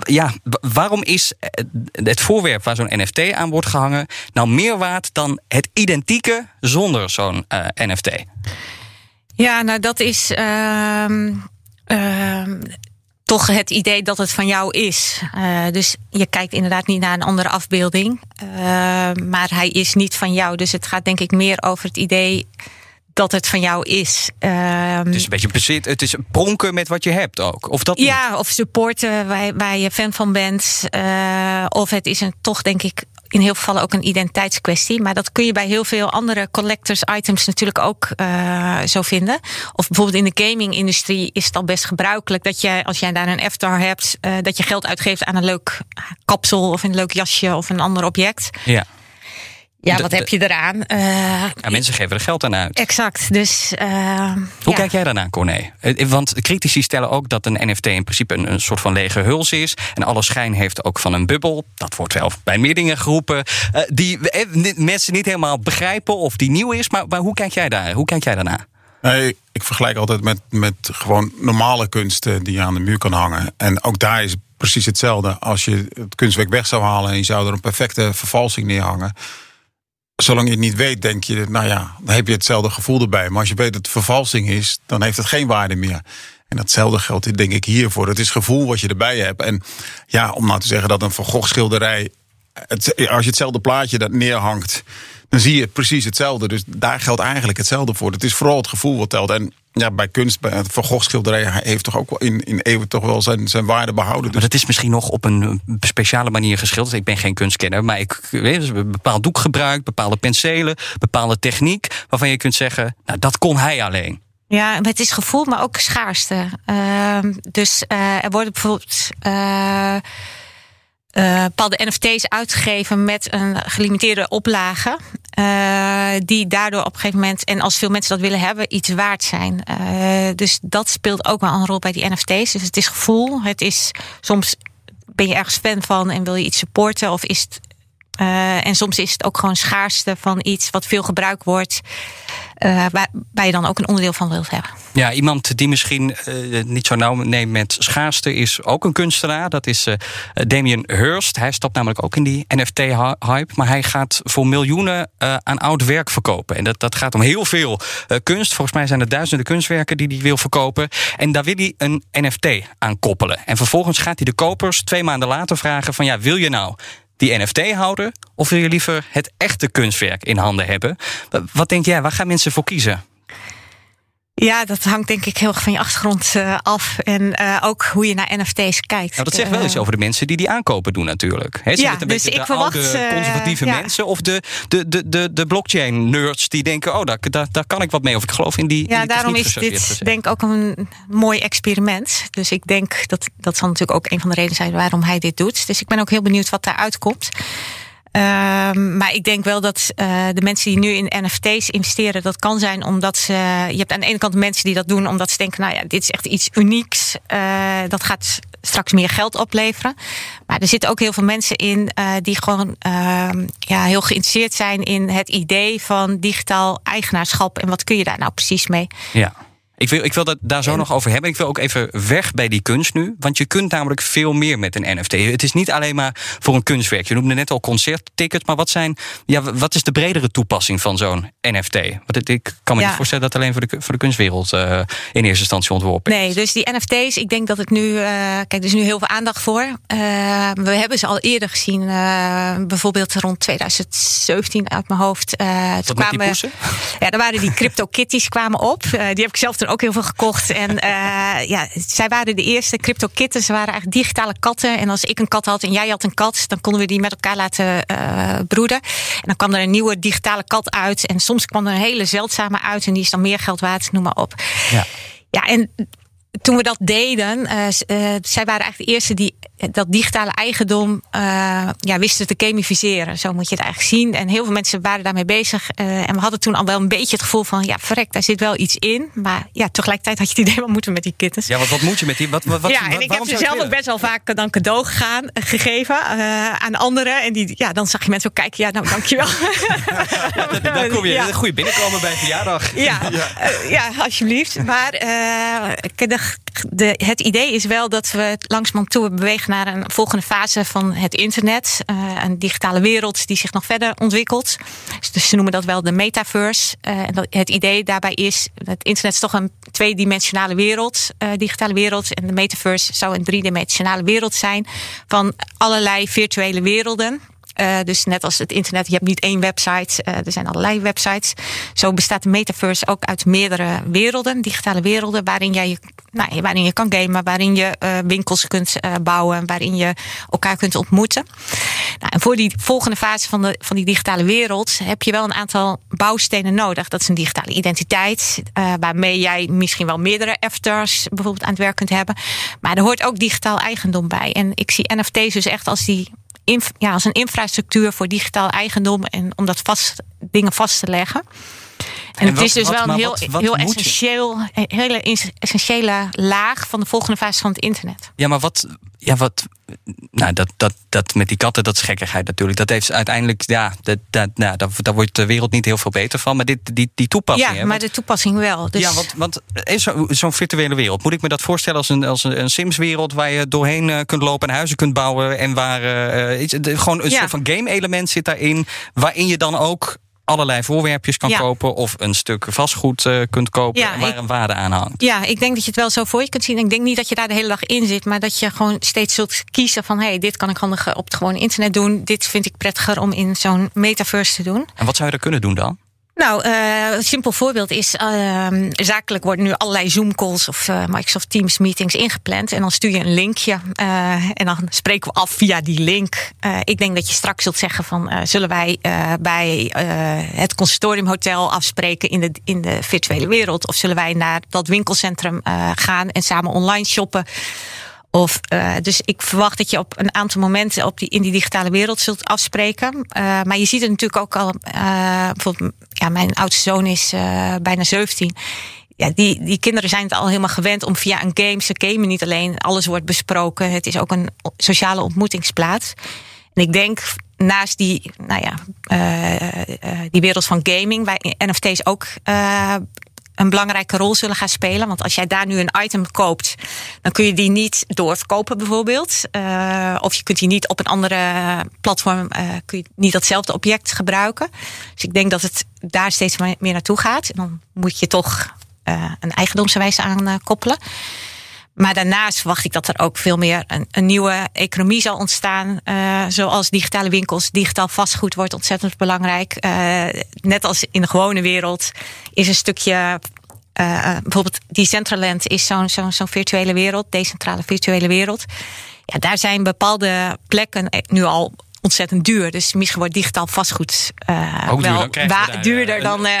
ja, waarom is het voorwerp waar zo'n NFT aan wordt gehangen nou meer waard dan het identieke zonder zo'n uh, NFT? Ja, nou dat is. Uh, toch het idee dat het van jou is. Uh, dus je kijkt inderdaad niet naar een andere afbeelding. Uh, maar hij is niet van jou. Dus het gaat denk ik meer over het idee dat het van jou is. Uh, het is een beetje bezit, het is pronken met wat je hebt ook. Of dat ja, niet? of supporten waar, waar je fan van bent. Uh, of het is een, toch denk ik in heel veel gevallen ook een identiteitskwestie. Maar dat kun je bij heel veel andere collectors items natuurlijk ook uh, zo vinden. Of bijvoorbeeld in de gaming-industrie is het al best gebruikelijk dat je, als jij daar een avatar hebt, uh, dat je geld uitgeeft aan een leuk kapsel of een leuk jasje of een ander object. Ja. Ja, wat heb je eraan? Uh, ja, mensen geven er geld aan uit. Exact. Dus, uh, Hoe ja. kijk jij daarna, Corné? Want critici stellen ook dat een NFT in principe een, een, soort van lege huls is. En alle schijn heeft ook van een bubbel. Dat wordt wel bij meer dingen geroepen. Uh, die mensen niet helemaal begrijpen of die nieuw is. Maar, maar hoe kijk jij daar? Hoe kijk jij daarna? Nee, ik vergelijk altijd met, met gewoon normale kunsten die je aan de muur kan hangen. En ook daar is precies hetzelfde. Als je het kunstwerk weg zou halen en je zou er een perfecte vervalsing neerhangen zolang je het niet weet, denk je, nou ja, dan heb je hetzelfde gevoel erbij. Maar als je weet dat het vervalsing is, dan heeft het geen waarde meer. En datzelfde geldt denk ik hiervoor. Het is gevoel wat je erbij hebt. En ja, om nou te zeggen dat een Van Gogh schilderij... Het, als je hetzelfde plaatje dat neerhangt, dan zie je precies hetzelfde. Dus daar geldt eigenlijk hetzelfde voor. Het is vooral het gevoel wat telt. En ja, bij kunst, bij het Van Gogh schilderij, hij heeft toch ook wel in, in eeuwen toch wel zijn, zijn waarde behouden. Maar dat is misschien nog op een speciale manier geschilderd. Ik ben geen kunstkenner, maar ik weet dus een bepaald doek gebruikt, bepaalde penselen, bepaalde techniek, waarvan je kunt zeggen, nou dat kon hij alleen. Ja, het is gevoel, maar ook schaarste. Uh, dus uh, er worden bijvoorbeeld. Uh, uh, bepaalde NFT's uitgegeven met een gelimiteerde oplage. Uh, die daardoor op een gegeven moment, en als veel mensen dat willen hebben, iets waard zijn. Uh, dus dat speelt ook wel een rol bij die NFT's. Dus het is gevoel. Het is soms ben je ergens fan van en wil je iets supporten. Of is het Uh, en soms is het ook gewoon schaarste van iets wat veel gebruikt wordt, uh, waar, je dan ook een onderdeel van wilt hebben. Ja, iemand die misschien uh, niet zo nauw neemt met schaarste is ook een kunstenaar. Dat is Damien Hirst. Hij stapt namelijk ook in die NFT-hype. Maar hij gaat voor miljoenen aan oud werk verkopen. En dat, dat gaat om heel veel kunst. Volgens mij zijn er duizenden kunstwerken die hij wil verkopen. En daar wil hij een NFT aan koppelen. En vervolgens gaat hij de kopers twee maanden later vragen: van ja, wil je nou die NFT houden? Of wil je liever het echte kunstwerk in handen hebben? Wat denk jij, waar gaan mensen voor kiezen? Ja, dat hangt denk ik heel erg van je achtergrond uh, af. En uh, ook hoe je naar NFT's kijkt. Nou, dat zegt wel iets over de mensen die die aankopen doen natuurlijk. He, ja, dus de ik verwacht... Oude, conservatieve uh, mensen of de, de, de, de, de blockchain-nerds die denken... oh, daar, daar, daar kan ik wat mee. Of ik geloof in die Ja, in die daarom is dit denk ik ook een mooi experiment. Dus ik denk dat dat zal natuurlijk ook een van de redenen zijn... waarom hij dit doet. Dus ik ben ook heel benieuwd wat daaruit komt. Ehm, maar ik denk wel dat uh, de mensen die nu in NFT's investeren, dat kan zijn omdat ze. Je hebt aan de ene kant mensen die dat doen omdat ze denken, nou ja, dit is echt iets unieks. Uh, dat gaat straks meer geld opleveren. Maar er zitten ook heel veel mensen in uh, die gewoon ja, heel geïnteresseerd zijn in het idee van digitaal eigenaarschap. En wat kun je daar nou precies mee? Ja. Ik wil, ik wil dat daar zo nog over hebben. Ik wil ook even weg bij die kunst nu. Want je kunt namelijk veel meer met een NFT. Het is niet alleen maar voor een kunstwerk. Je noemde net al concerttickets. Maar wat, zijn, ja, wat is de bredere toepassing van zo'n NFT? Want ik kan me Ja. niet voorstellen dat alleen voor de, voor de kunstwereld eh, in eerste instantie ontworpen is. Nee, dus die NFT's, ik denk dat het nu. eh, kijk, er is nu heel veel aandacht voor. Eh, we hebben ze al eerder gezien, bijvoorbeeld rond 2017 uit mijn hoofd. Toen poesen? Ja, daar waren die crypto kitties kwamen op. Die heb ik zelf toen ook heel veel gekocht. En eh, ja, zij waren de eerste crypto kittens. Ze waren eigenlijk digitale katten. En als ik een kat had en jij had een kat, dan konden we die met elkaar laten eh, broeden. En dan kwam er een nieuwe digitale kat uit. En soms kwam er een hele zeldzame uit. En die is dan meer geld waard, noem maar op. Ja. Ja, en toen we dat deden, eh, zij waren eigenlijk de eerste die dat digitale eigendom eh, ja, wisten te gamificeren. Zo moet je het eigenlijk zien. En heel veel mensen waren daarmee bezig. eh, en we hadden toen al wel een beetje het gevoel van, ja, verrek, daar zit wel iets in. Maar ja, tegelijkertijd had je het idee, wat moeten we met die kittens? Ja, want wat moet je met die? Wat, wat, ja, wat- en ik heb ze zelf ook best wel vaak dan cadeau gegaan, gegeven eh, aan anderen. En die, ja, dan zag je mensen ook kijken, ja, nou, dankjewel. willen? Daar kom je. Ja. Een goede binnenkomen bij een verjaardag. Ja, ja alsjeblieft. Maar de, de, het idee is wel dat we langzamerhand toe bewegen naar een volgende fase van het internet. Eh, een digitale wereld die zich nog verder ontwikkelt. Dus ze noemen dat wel de metaverse. Eh, en het idee daarbij is, het internet is toch een tweedimensionale wereld, eh, digitale wereld. En de metaverse zou een driedimensionale wereld zijn van allerlei virtuele werelden. Eh, dus net als het internet, je hebt niet één website, eh, er zijn allerlei websites. Zo bestaat de metaverse ook uit meerdere werelden, digitale werelden, waarin, jij, nou, waarin je kan gamen, waarin je eh, winkels kunt bouwen, waarin je elkaar kunt ontmoeten. Nou, en voor die volgende fase van, de, van die digitale wereld heb je wel een aantal bouwstenen nodig. Dat is een digitale identiteit, waarmee jij misschien wel meerdere avatars bijvoorbeeld aan het werk kunt hebben. Maar er hoort ook digitaal eigendom bij. En ik zie NFT's dus echt als die ja, als een infrastructuur voor digitaal eigendom en om dat vast, dingen vast te leggen. En, En het wat- is dus wat- wel een heel, wat- heel je? essentieel, hele essentiële laag van de volgende fase van het internet. Ja, maar wat. Ja, wat. Nou, dat, dat, dat met die katten, dat is gekkigheid natuurlijk. Dat heeft uiteindelijk. Ja, dat, dat, nou, daar, daar wordt de wereld niet heel veel beter van. Maar dit, die, die toepassing. ja, hè, maar want- de toepassing wel. Dus Ja, want, want is zo- zo'n virtuele wereld, moet ik me dat voorstellen als een, als een, een Sims-wereld waar je doorheen eh, kunt lopen en huizen kunt bouwen en waar eh, eh, iets, de- gewoon een Ja. soort van game-element zit daarin, waarin je dan ook allerlei voorwerpjes kan Ja. kopen of een stuk vastgoed eh, kunt kopen Ja, waar ik- een waarde aan hangt. Ja, ik denk dat je het wel zo voor je kunt zien. Ik denk niet dat je daar de hele dag in zit, maar dat je gewoon steeds zult kiezen van hé, hey, dit kan ik handig op het gewone internet doen. Dit vind ik prettiger om in zo'n metaverse te doen. En wat zou je daar kunnen doen dan? Nou, eh, een simpel voorbeeld is, ehm, zakelijk worden nu allerlei Zoom-calls of eh, Microsoft Teams meetings ingepland. En dan stuur je een linkje eh, en dan spreken we af via die link. Ik denk dat je straks zult zeggen van, zullen wij bij het consortium hotel afspreken in de, in de virtuele wereld? Of zullen wij naar dat winkelcentrum gaan en samen online shoppen? Of, eh, dus ik verwacht dat je op een aantal momenten op die, in die digitale wereld zult afspreken. Eh, maar je ziet het natuurlijk ook al. eh, bijvoorbeeld, ja, mijn oudste zoon is bijna 17. Ja, die, die kinderen zijn het al helemaal gewend om via een game. Ze gamen niet alleen, alles wordt besproken. Het is ook een sociale ontmoetingsplaats. En ik denk naast die, nou ja, die wereld van gaming, waar NFT's ook een belangrijke rol zullen gaan spelen. Want als jij daar nu een item koopt, dan kun je die niet doorverkopen bijvoorbeeld. Eh, of je kunt die niet op een andere platform, eh, kun je niet datzelfde object gebruiken. Dus ik denk dat het daar steeds meer naartoe gaat. En dan moet je toch eh, een eigendomsbewijs aan koppelen. Maar daarnaast verwacht ik dat er ook veel meer een, een nieuwe economie zal ontstaan. eh, zoals digitale winkels. Digitaal vastgoed wordt ontzettend belangrijk. Eh, net als in de gewone wereld is een stukje. eh, bijvoorbeeld Decentraland is zo'n zo'n zo'n virtuele wereld, decentrale virtuele wereld. Ja, daar zijn bepaalde plekken nu al ontzettend duur. Dus misschien wordt digitaal vastgoed uh, Ook wel dan krijgen we wa- daar, duurder eh, dan. eh,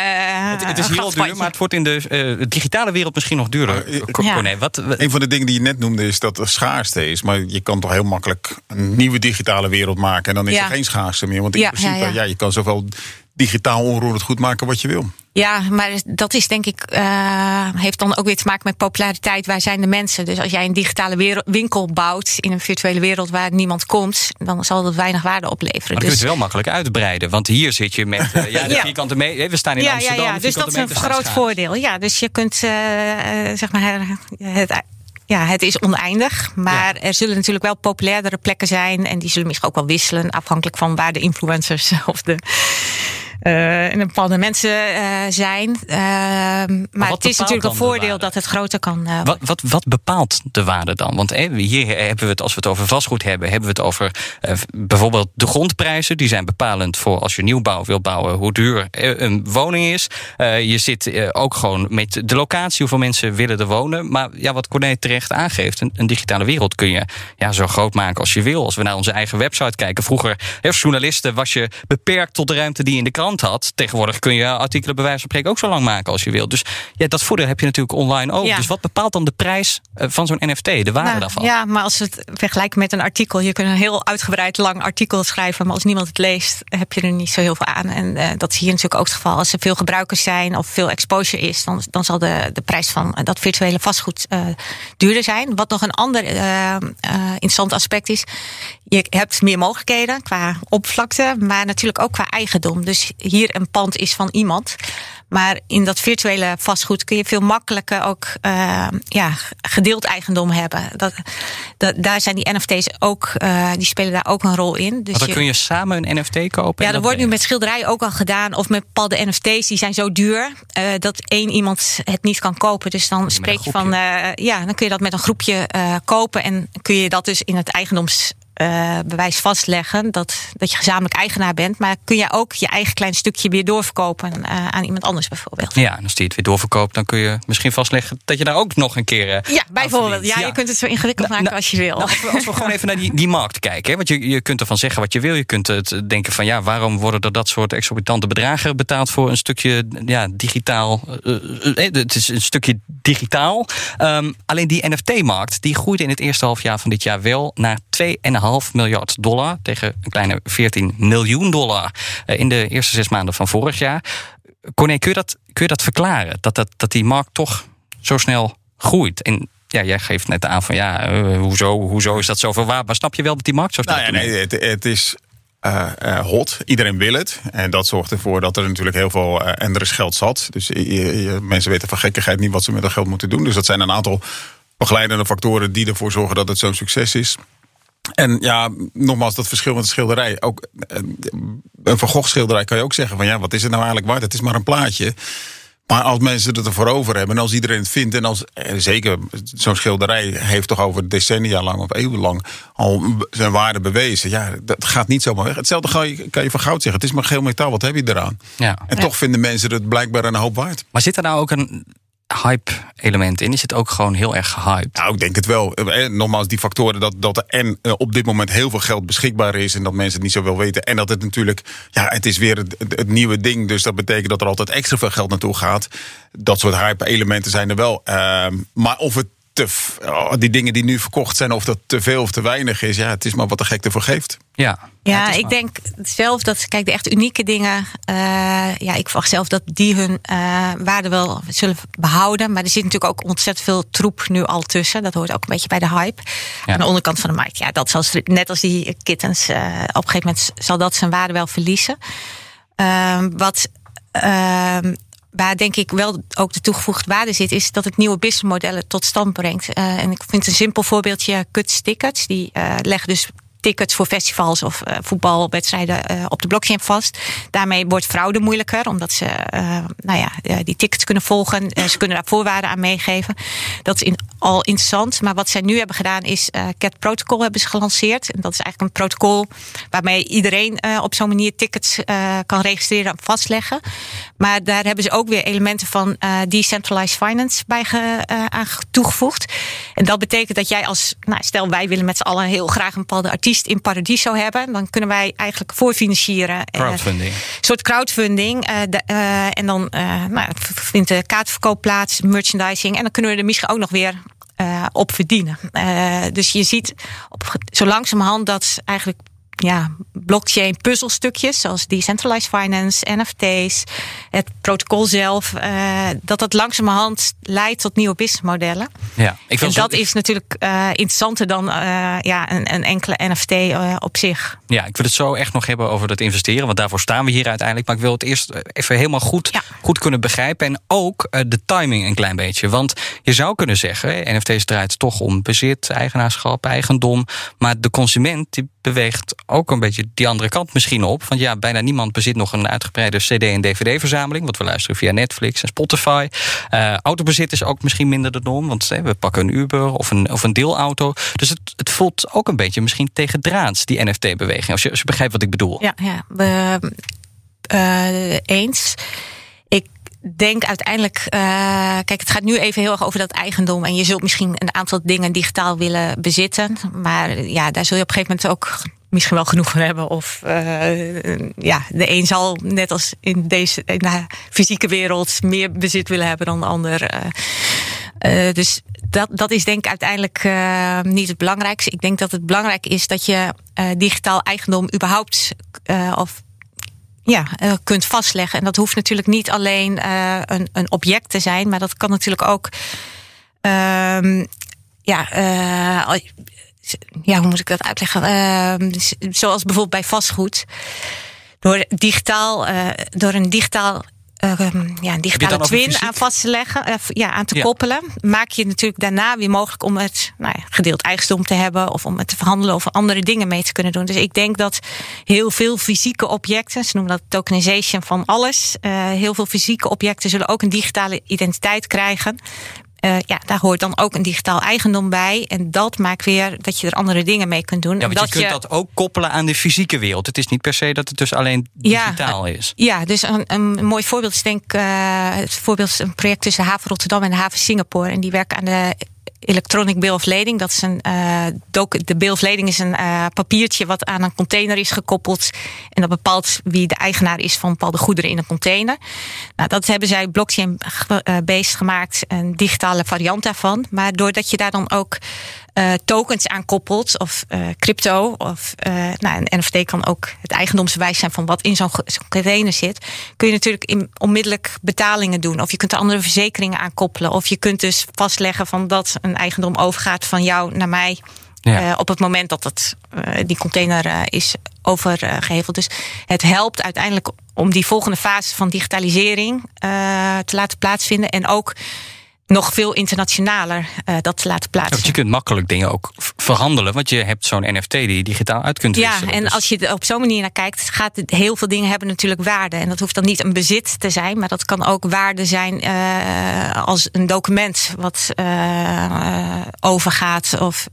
Het, het is al duur, maar het wordt in de eh, digitale wereld misschien nog duurder. Ja. Corné, wat, wat- Een van de dingen die je net noemde is dat er schaarste is. Maar je kan toch heel makkelijk een nieuwe digitale wereld maken. En dan is Ja. er geen schaarste meer. Want in Ja, principe, ja, ja, ja. je kan zoveel digitaal onroerend goed maken wat je wil. Ja, maar dat is denk ik, eh, heeft dan ook weer te maken met populariteit. Waar zijn de mensen? Dus als jij een digitale wereld- winkel bouwt in een virtuele wereld waar niemand komt, dan zal dat weinig waarde opleveren. maar dan kun je Dus, het wel makkelijk uitbreiden. Want hier zit je met eh, ja, de Ja. vierkante meter. We staan in ja, ja, Amsterdam. ja, de dus dat is een groot voordeel. Ja, dus je kunt, eh, eh, zeg maar, het, ja, het is oneindig. Maar er zullen natuurlijk wel populairdere plekken zijn. En die zullen misschien ook wel wisselen, afhankelijk van waar de influencers of de. Eh, en bepaalde mensen eh, zijn. Eh, maar het is natuurlijk een voordeel dat het groter kan Wat, wat, wat bepaalt de waarde dan? Want hier hebben we het, als we het over vastgoed hebben, hebben we het over bijvoorbeeld de grondprijzen. Die zijn bepalend voor als je nieuwbouw wil bouwen, hoe duur een woning is. Je zit ook gewoon met de locatie, hoeveel mensen willen er wonen. Maar ja, wat Corné terecht aangeeft, een, een digitale wereld kun je ja, zo groot maken als je wil. Als we naar onze eigen website kijken. Vroeger, als journalisten, was je beperkt tot de ruimte die in de krant had. Tegenwoordig kun je artikelen bij wijze van spreken ook zo lang maken als je wil. Dus ja, dat voordeel heb je natuurlijk online ook. Ja. Dus wat bepaalt dan de prijs eh, van zo'n NFT, de waarde Nou, daarvan? Ja, maar als we het vergelijken met een artikel, je kunt een heel uitgebreid lang artikel schrijven, maar als niemand het leest, heb je er niet zo heel veel aan. En eh, dat is hier natuurlijk ook het geval. Als er veel gebruikers zijn of veel exposure is, dan, dan zal de, de prijs van dat virtuele vastgoed eh, duurder zijn. Wat nog een ander eh, interessant aspect is, je hebt meer mogelijkheden qua oppervlakte, maar natuurlijk ook qua eigendom. Dus hier een pand is van iemand. Maar in dat virtuele vastgoed kun je veel makkelijker ook eh, ja, gedeeld eigendom hebben. Dat, dat, daar zijn die NFT's ook, eh, die spelen daar ook een rol in. Dus dan je- kun je samen een NFT kopen. ja, dat wordt nu met schilderijen ook al gedaan. Of met bepaalde NFT's, die zijn zo duur eh, dat één iemand het niet kan kopen. Dus dan spreek je van, ja, dan kun je dat met een groepje kopen. En kun je dat dus in het eigendoms. Eh, bewijs vastleggen dat, dat je gezamenlijk eigenaar bent. Maar kun je ook je eigen klein stukje weer doorverkopen eh, aan iemand anders bijvoorbeeld. Ja, en als die het weer doorverkoopt, dan kun je misschien vastleggen dat je daar ook nog een keer. eh, Ja, bijvoorbeeld. Ja, Ja. je kunt het zo ingewikkeld maken als je wil. Nou, als, we, als we gewoon even naar die, die markt kijken. Hè? Want je, je kunt ervan zeggen wat je wil. Je kunt het denken van ja, waarom worden er dat soort exorbitante bedragen betaald voor een stukje ja, digitaal. het is een stukje digitaal. Ehm, alleen die NFT-markt die groeide in het eerste half jaar van dit jaar wel naar 2,5 miljard dollar. Tegen een kleine 14 miljoen dollar eh, in de eerste zes maanden van vorig jaar. Corné, kun je dat, kun je dat verklaren? Dat, dat, dat die markt toch zo snel groeit? En ja, jij geeft net aan van ja, eh, hoezo, hoezo is dat zoveel waard? Maar snap je wel dat die markt zo snel Nou ja, nee, het, het is eh, hot. Iedereen wil het. En dat zorgt ervoor dat er natuurlijk heel veel. en er is geld zat. Dus je- mensen weten van gekkigheid niet wat ze met dat geld moeten doen. Dus dat zijn een aantal begeleidende factoren die ervoor zorgen dat het zo'n succes is. En ja, nogmaals, dat verschil met de schilderij. Ook, een Van Gogh schilderij kan je ook zeggen van ja, wat is het nou eigenlijk waard? Het is maar een plaatje. Maar als mensen het ervoor over hebben en als iedereen het vindt... en als, eh, zeker zo'n schilderij heeft toch over decennia lang of eeuwenlang... al zijn waarde bewezen. Ja, dat gaat niet zomaar weg. Hetzelfde kan je, kan je van goud zeggen. Het is maar geel metaal, wat heb je eraan? Ja. En toch vinden mensen het blijkbaar een hoop waard. Maar zit er nou ook een hype-element in? Is het ook gewoon heel erg gehyped? Nou, ik denk het wel. Eh, Nogmaals, die factoren dat, dat er en eh, op dit moment heel veel geld beschikbaar is... en dat mensen het niet zo wel weten. En dat het natuurlijk, ja, het is weer het nieuwe ding. Dus dat betekent dat er altijd extra veel geld naartoe gaat. Dat soort hype-elementen zijn er wel. Ehm, maar of het te, oh, die dingen die nu verkocht zijn, of dat te veel of te weinig is... ja, het is maar wat de gek ervoor geeft. Ja, Ja, ik denk zelf dat, kijk, de echt unieke dingen, eh, ja, ik verwacht zelf dat die hun eh, waarde wel zullen behouden. Maar er zit natuurlijk ook ontzettend veel troep nu al tussen. Dat hoort ook een beetje bij de hype. Aan de onderkant van de markt, ja, dat zal, net als die kittens, eh, op een gegeven moment zal dat zijn waarde wel verliezen. Ehm, wat. ehm, Waar denk ik wel ook de toegevoegde waarde zit, is dat het nieuwe businessmodellen tot stand brengt. Eh, en ik vind een simpel voorbeeldje Cuts Tickets. Die eh, leggen dus tickets voor festivals of eh, voetbalwedstrijden eh, op de blockchain vast. Daarmee wordt fraude moeilijker, omdat ze eh, nou ja, die tickets kunnen volgen. Ze kunnen daar voorwaarden aan meegeven. Dat is in, al interessant. Maar wat zij nu hebben gedaan is CAT Protocol hebben ze gelanceerd. En dat is eigenlijk een protocol waarmee iedereen op zo'n manier tickets kan registreren en vastleggen. Maar daar hebben ze ook weer elementen van decentralized finance bij aan toegevoegd. En dat betekent dat jij als, nou, stel wij willen met z'n allen heel graag een bepaalde artiest liefst in Paradiso hebben. Dan kunnen wij eigenlijk voorfinancieren. eh, Crowdfunding. Een soort crowdfunding. eh, de- eh, en dan nou, vindt de kaartverkoop plaats, merchandising. En dan kunnen we er misschien ook nog weer op verdienen. Dus je ziet op, zo langzamerhand dat eigenlijk ja, blockchain puzzelstukjes zoals decentralized finance, NFT's, het protocol zelf, eh, dat dat langzamerhand leidt tot nieuwe businessmodellen. Ja, ik en zo- dat is natuurlijk eh, interessanter dan eh, ja, een, een enkele NFT op zich. Ja, ik wil het zo echt nog hebben over het investeren. Want daarvoor staan we hier uiteindelijk. Maar ik wil het eerst even helemaal goed, goed kunnen begrijpen. En ook de timing een klein beetje. Want je zou kunnen zeggen, NFT's draait toch om bezit, eigenaarschap, eigendom. Maar de consument die beweegt ook een beetje die andere kant misschien op. Want ja, bijna niemand bezit nog een uitgebreide CD- en DVD-verzameling. Want we luisteren via Netflix en Spotify. Eh, autobezit is ook misschien minder de norm. Want eh, we pakken een Uber of een, of een deelauto. Dus het, het voelt ook een beetje misschien tegen draads, die NFT-beweging. Als je, als je begrijpt wat ik bedoel. Ja, ja we, eh, eens. Denk uiteindelijk, eh, kijk, het gaat nu even heel erg over dat eigendom. En je zult misschien een aantal dingen digitaal willen bezitten. Maar ja, daar zul je op een gegeven moment ook misschien wel genoeg van hebben. Of eh, ja, de een zal net als in deze in de fysieke wereld meer bezit willen hebben dan de ander. Eh, dus dat, dat is denk ik uiteindelijk eh, niet het belangrijkste. Ik denk dat het belangrijk is dat je eh, digitaal eigendom überhaupt of ja, eh, kunt vastleggen. En dat hoeft natuurlijk niet alleen eh, een, een object te zijn, maar dat kan natuurlijk ook. ehm, ja, eh, ja, hoe moet ik dat uitleggen? Ehm, zoals bijvoorbeeld bij vastgoed. Door, digitaal, door een digitaal. Eh, ja, een digitale twin aan vast te leggen, eh, ja, aan te Ja. koppelen, maak je het natuurlijk daarna weer mogelijk om het nou ja, gedeeld eigendom te hebben of om het te verhandelen of andere dingen mee te kunnen doen. Dus ik denk dat heel veel fysieke objecten, ze noemen dat tokenization van alles, eh, heel veel fysieke objecten zullen ook een digitale identiteit krijgen. Eh, ja, daar hoort dan ook een digitaal eigendom bij. En dat maakt weer dat je er andere dingen mee kunt doen. Ja, want dat je kunt dat ook koppelen aan de fysieke wereld. Het is niet per se dat het dus alleen Ja, digitaal is. Ja, dus een, een mooi voorbeeld is denk ik eh, het voorbeeld is een project tussen haven Rotterdam en de haven Singapore. En die werken aan de Electronic Bill of Lading. Dat is een, eh, docu- de Bill of Lading is een eh, papiertje wat aan een container is gekoppeld. En dat bepaalt wie de eigenaar is van bepaalde goederen in een container. Nou, dat hebben zij blockchain-based gemaakt, een digitale variant daarvan. Maar doordat je daar dan ook eh, tokens aan koppelt, of eh, crypto, of eh, nou, een NFT kan ook het eigendomsbewijs zijn van wat in zo'n container zit, kun je natuurlijk in, onmiddellijk betalingen doen. Of je kunt er andere verzekeringen aan koppelen. Of je kunt dus vastleggen van dat een eigendom overgaat van jou naar mij. Ja. eh, op het moment dat het, die container eh, is overgeheveld. Dus het helpt uiteindelijk om die volgende fase van digitalisering eh, te laten plaatsvinden. En ook nog veel internationaler eh, dat te laten Ja, plaatsen. want je kunt makkelijk dingen ook verhandelen. Want je hebt zo'n NFT die je digitaal uit kunt Ja, wisselen. en Dus- als je er op zo'n manier naar kijkt, gaat het, heel veel dingen hebben natuurlijk waarde. En dat hoeft dan niet een bezit te zijn, maar dat kan ook waarde zijn eh, als een document wat eh, overgaat. Of,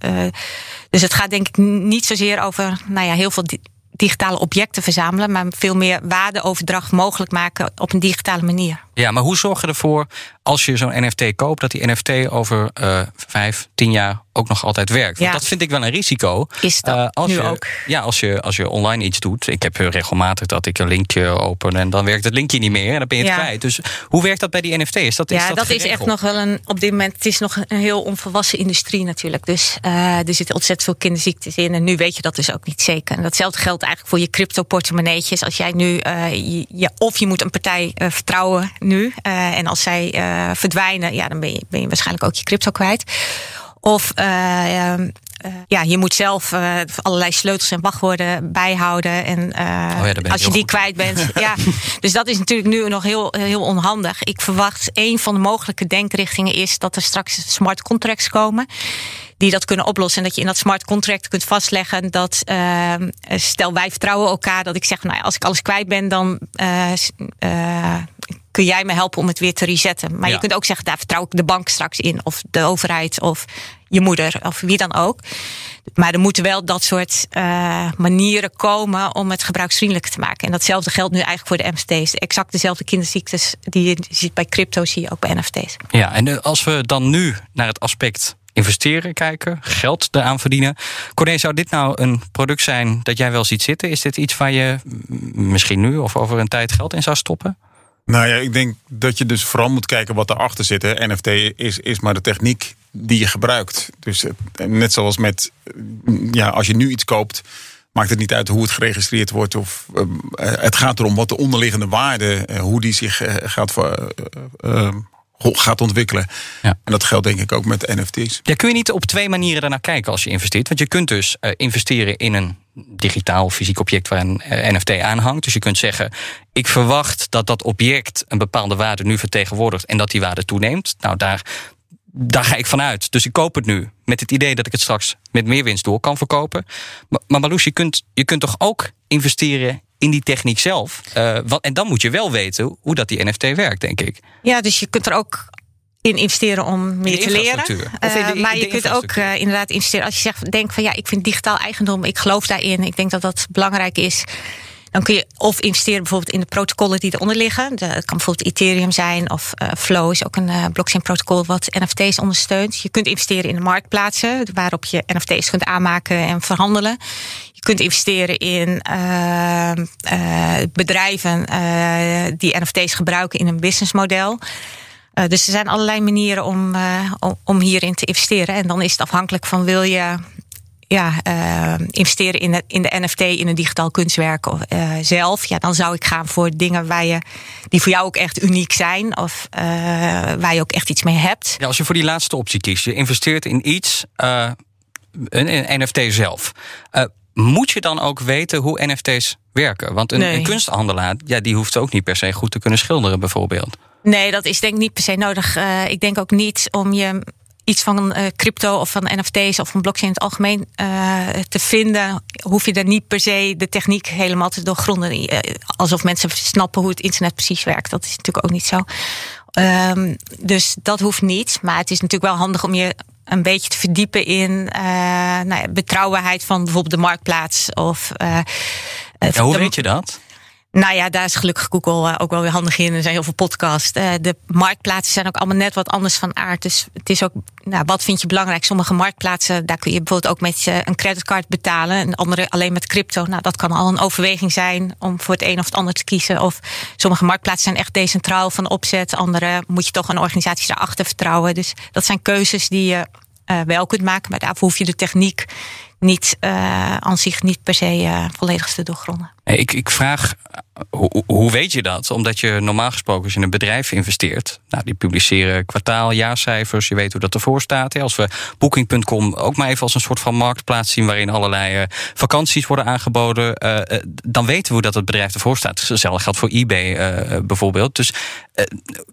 dus het gaat denk ik niet zozeer over nou ja, heel veel di- digitale objecten verzamelen, maar veel meer waardeoverdracht mogelijk maken op een digitale manier. Ja, maar hoe zorg je ervoor als je zo'n NFT koopt, dat die NFT over eh vijf, tien jaar ook nog altijd werkt? Want dat vind ik wel een risico. Is dat Eh, als nu je, ook? Ja, als je, als je online iets doet. Ik heb regelmatig dat ik een linkje open en dan werkt het linkje niet meer en dan ben je het Ja. kwijt. Dus hoe werkt dat bij die NFT? Is dat, is ja, dat, dat, is echt nog wel een. Op dit moment, het is nog een heel onvolwassen industrie natuurlijk. Dus eh, er zitten ontzettend veel kinderziektes in. En nu weet je dat dus ook niet zeker. En datzelfde geldt eigenlijk voor je crypto-portemonneetjes. Als jij nu. je, of je moet een partij vertrouwen nu. eh, en als zij eh, verdwijnen, ja, dan ben je, ben je waarschijnlijk ook je crypto kwijt. Of. eh, ehm, eh, ja, je moet zelf allerlei sleutels en wachtwoorden bijhouden. En Oh als je die kwijt bent. ja, dus dat is natuurlijk nu nog heel, heel onhandig. Ik verwacht een van de mogelijke denkrichtingen is dat er straks smart contracts komen. Die dat kunnen oplossen. En dat je in dat smart contract kunt vastleggen dat. eh, stel wij vertrouwen elkaar. Dat ik zeg, nou ja, als ik alles kwijt ben, dan. eh, eh, kun jij me helpen om het weer te resetten. Maar Ja. je kunt ook zeggen, daar vertrouw ik de bank straks in. Of de overheid. Of je moeder. Of wie dan ook. Maar er moeten wel dat soort eh, manieren komen om het gebruiksvriendelijk te maken. En datzelfde geldt nu eigenlijk voor de NFT's. Exact dezelfde kinderziektes die je ziet bij crypto, zie je ook bij NFT's. Ja, en als we dan nu naar het aspect investeren, kijken, geld eraan verdienen. Corné, zou dit nou een product zijn dat jij wel ziet zitten? Is dit iets waar je mm, misschien nu of over een tijd geld in zou stoppen? Nou ja, ik denk dat je dus vooral moet kijken wat erachter zit. Hè. NFT is, is maar de techniek die je gebruikt. Dus eh, net zoals met, eh, ja, als je nu iets koopt, maakt het niet uit hoe het geregistreerd wordt. Of, eh, het gaat erom wat de onderliggende waarde, eh, hoe die zich eh, gaat, eh, eh, gaat ontwikkelen. Ja. En dat geldt denk ik ook met NFT's. Ja, kun je niet op twee manieren daarnaar kijken als je investeert? Want je kunt dus eh, investeren in een digitaal fysiek object waar een eh, NFT aan hangt. Dus je kunt zeggen, ik verwacht dat dat object een bepaalde waarde nu vertegenwoordigt en dat die waarde toeneemt. Nou, daar, daar ga ik vanuit. Dus ik koop het nu met het idee dat ik het straks met meer winst door kan verkopen. Maar, maar Marloes, je kunt, je kunt toch ook investeren in die techniek zelf? Eh, want, en dan moet je wel weten hoe dat die NFT werkt, denk ik. Ja, dus je kunt er ook in investeren om meer te leren. Eh, maar je kunt ook eh, inderdaad investeren. Als je zegt, denk van ja, ik vind digitaal eigendom, ik geloof daarin, ik denk dat dat belangrijk is. Dan kun je of investeren bijvoorbeeld in de protocollen die eronder liggen. De, het kan bijvoorbeeld Ethereum zijn of Flow is ook een eh, blockchain protocol wat NFT's ondersteunt. Je kunt investeren in de marktplaatsen waarop je NFT's kunt aanmaken en verhandelen. Kunt investeren in eh, eh, bedrijven eh, die NFT's gebruiken in een businessmodel. Dus er zijn allerlei manieren om, om, hierin te investeren. En dan is het afhankelijk van wil je ja, investeren in de, in de NFT, in een digitaal kunstwerk of, zelf. Ja, dan zou ik gaan voor dingen waar je, die voor jou ook echt uniek zijn. Of waar je ook echt iets mee hebt. Ja, als je voor die laatste optie kiest, je investeert in iets, een, NFT zelf. Eh, moet je dan ook weten hoe NFT's werken? Want een, Nee. een kunsthandelaar, ja, die hoeft ook niet per se goed te kunnen schilderen, bijvoorbeeld. Nee, dat is denk ik niet per se nodig. Eh, ik denk ook niet om je iets van eh, crypto of van NFT's of van blockchain in het algemeen eh, te vinden, hoef je er niet per se de techniek helemaal te doorgronden. Alsof mensen snappen hoe het internet precies werkt. Dat is natuurlijk ook niet zo. Ehm, dus dat hoeft niet. Maar het is natuurlijk wel handig om je een beetje te verdiepen in eh, nou ja, betrouwbaarheid van bijvoorbeeld de marktplaats. Of, eh, Ja, hoe de- weet je dat? Nou ja, daar is gelukkig Google eh, ook wel weer handig in. Er zijn heel veel podcasts. Eh, de marktplaatsen zijn ook allemaal net wat anders van aard. Dus het is ook, nou, wat vind je belangrijk? Sommige marktplaatsen, daar kun je bijvoorbeeld ook met een creditcard betalen. En andere alleen met crypto. Nou, dat kan al een overweging zijn om voor het een of het ander te kiezen. Of sommige marktplaatsen zijn echt decentraal van opzet. Andere moet je toch een organisatie daarachter vertrouwen. Dus dat zijn keuzes die je eh, wel kunt maken. Maar daarvoor hoef je de techniek niet aan zich niet per se volledig te doorgronden. Ik, ik vraag, hoe, hoe weet je dat? Omdat je normaal gesproken, in een bedrijf investeert, nou, die publiceren kwartaal, jaarcijfers, je weet hoe dat ervoor staat. Als we Booking.com ook maar even als een soort van marktplaats zien waarin allerlei eh, vakanties worden aangeboden, eh, eh, dan weten we hoe dat het bedrijf ervoor staat. Hetzelfde geldt voor eBay bijvoorbeeld. Dus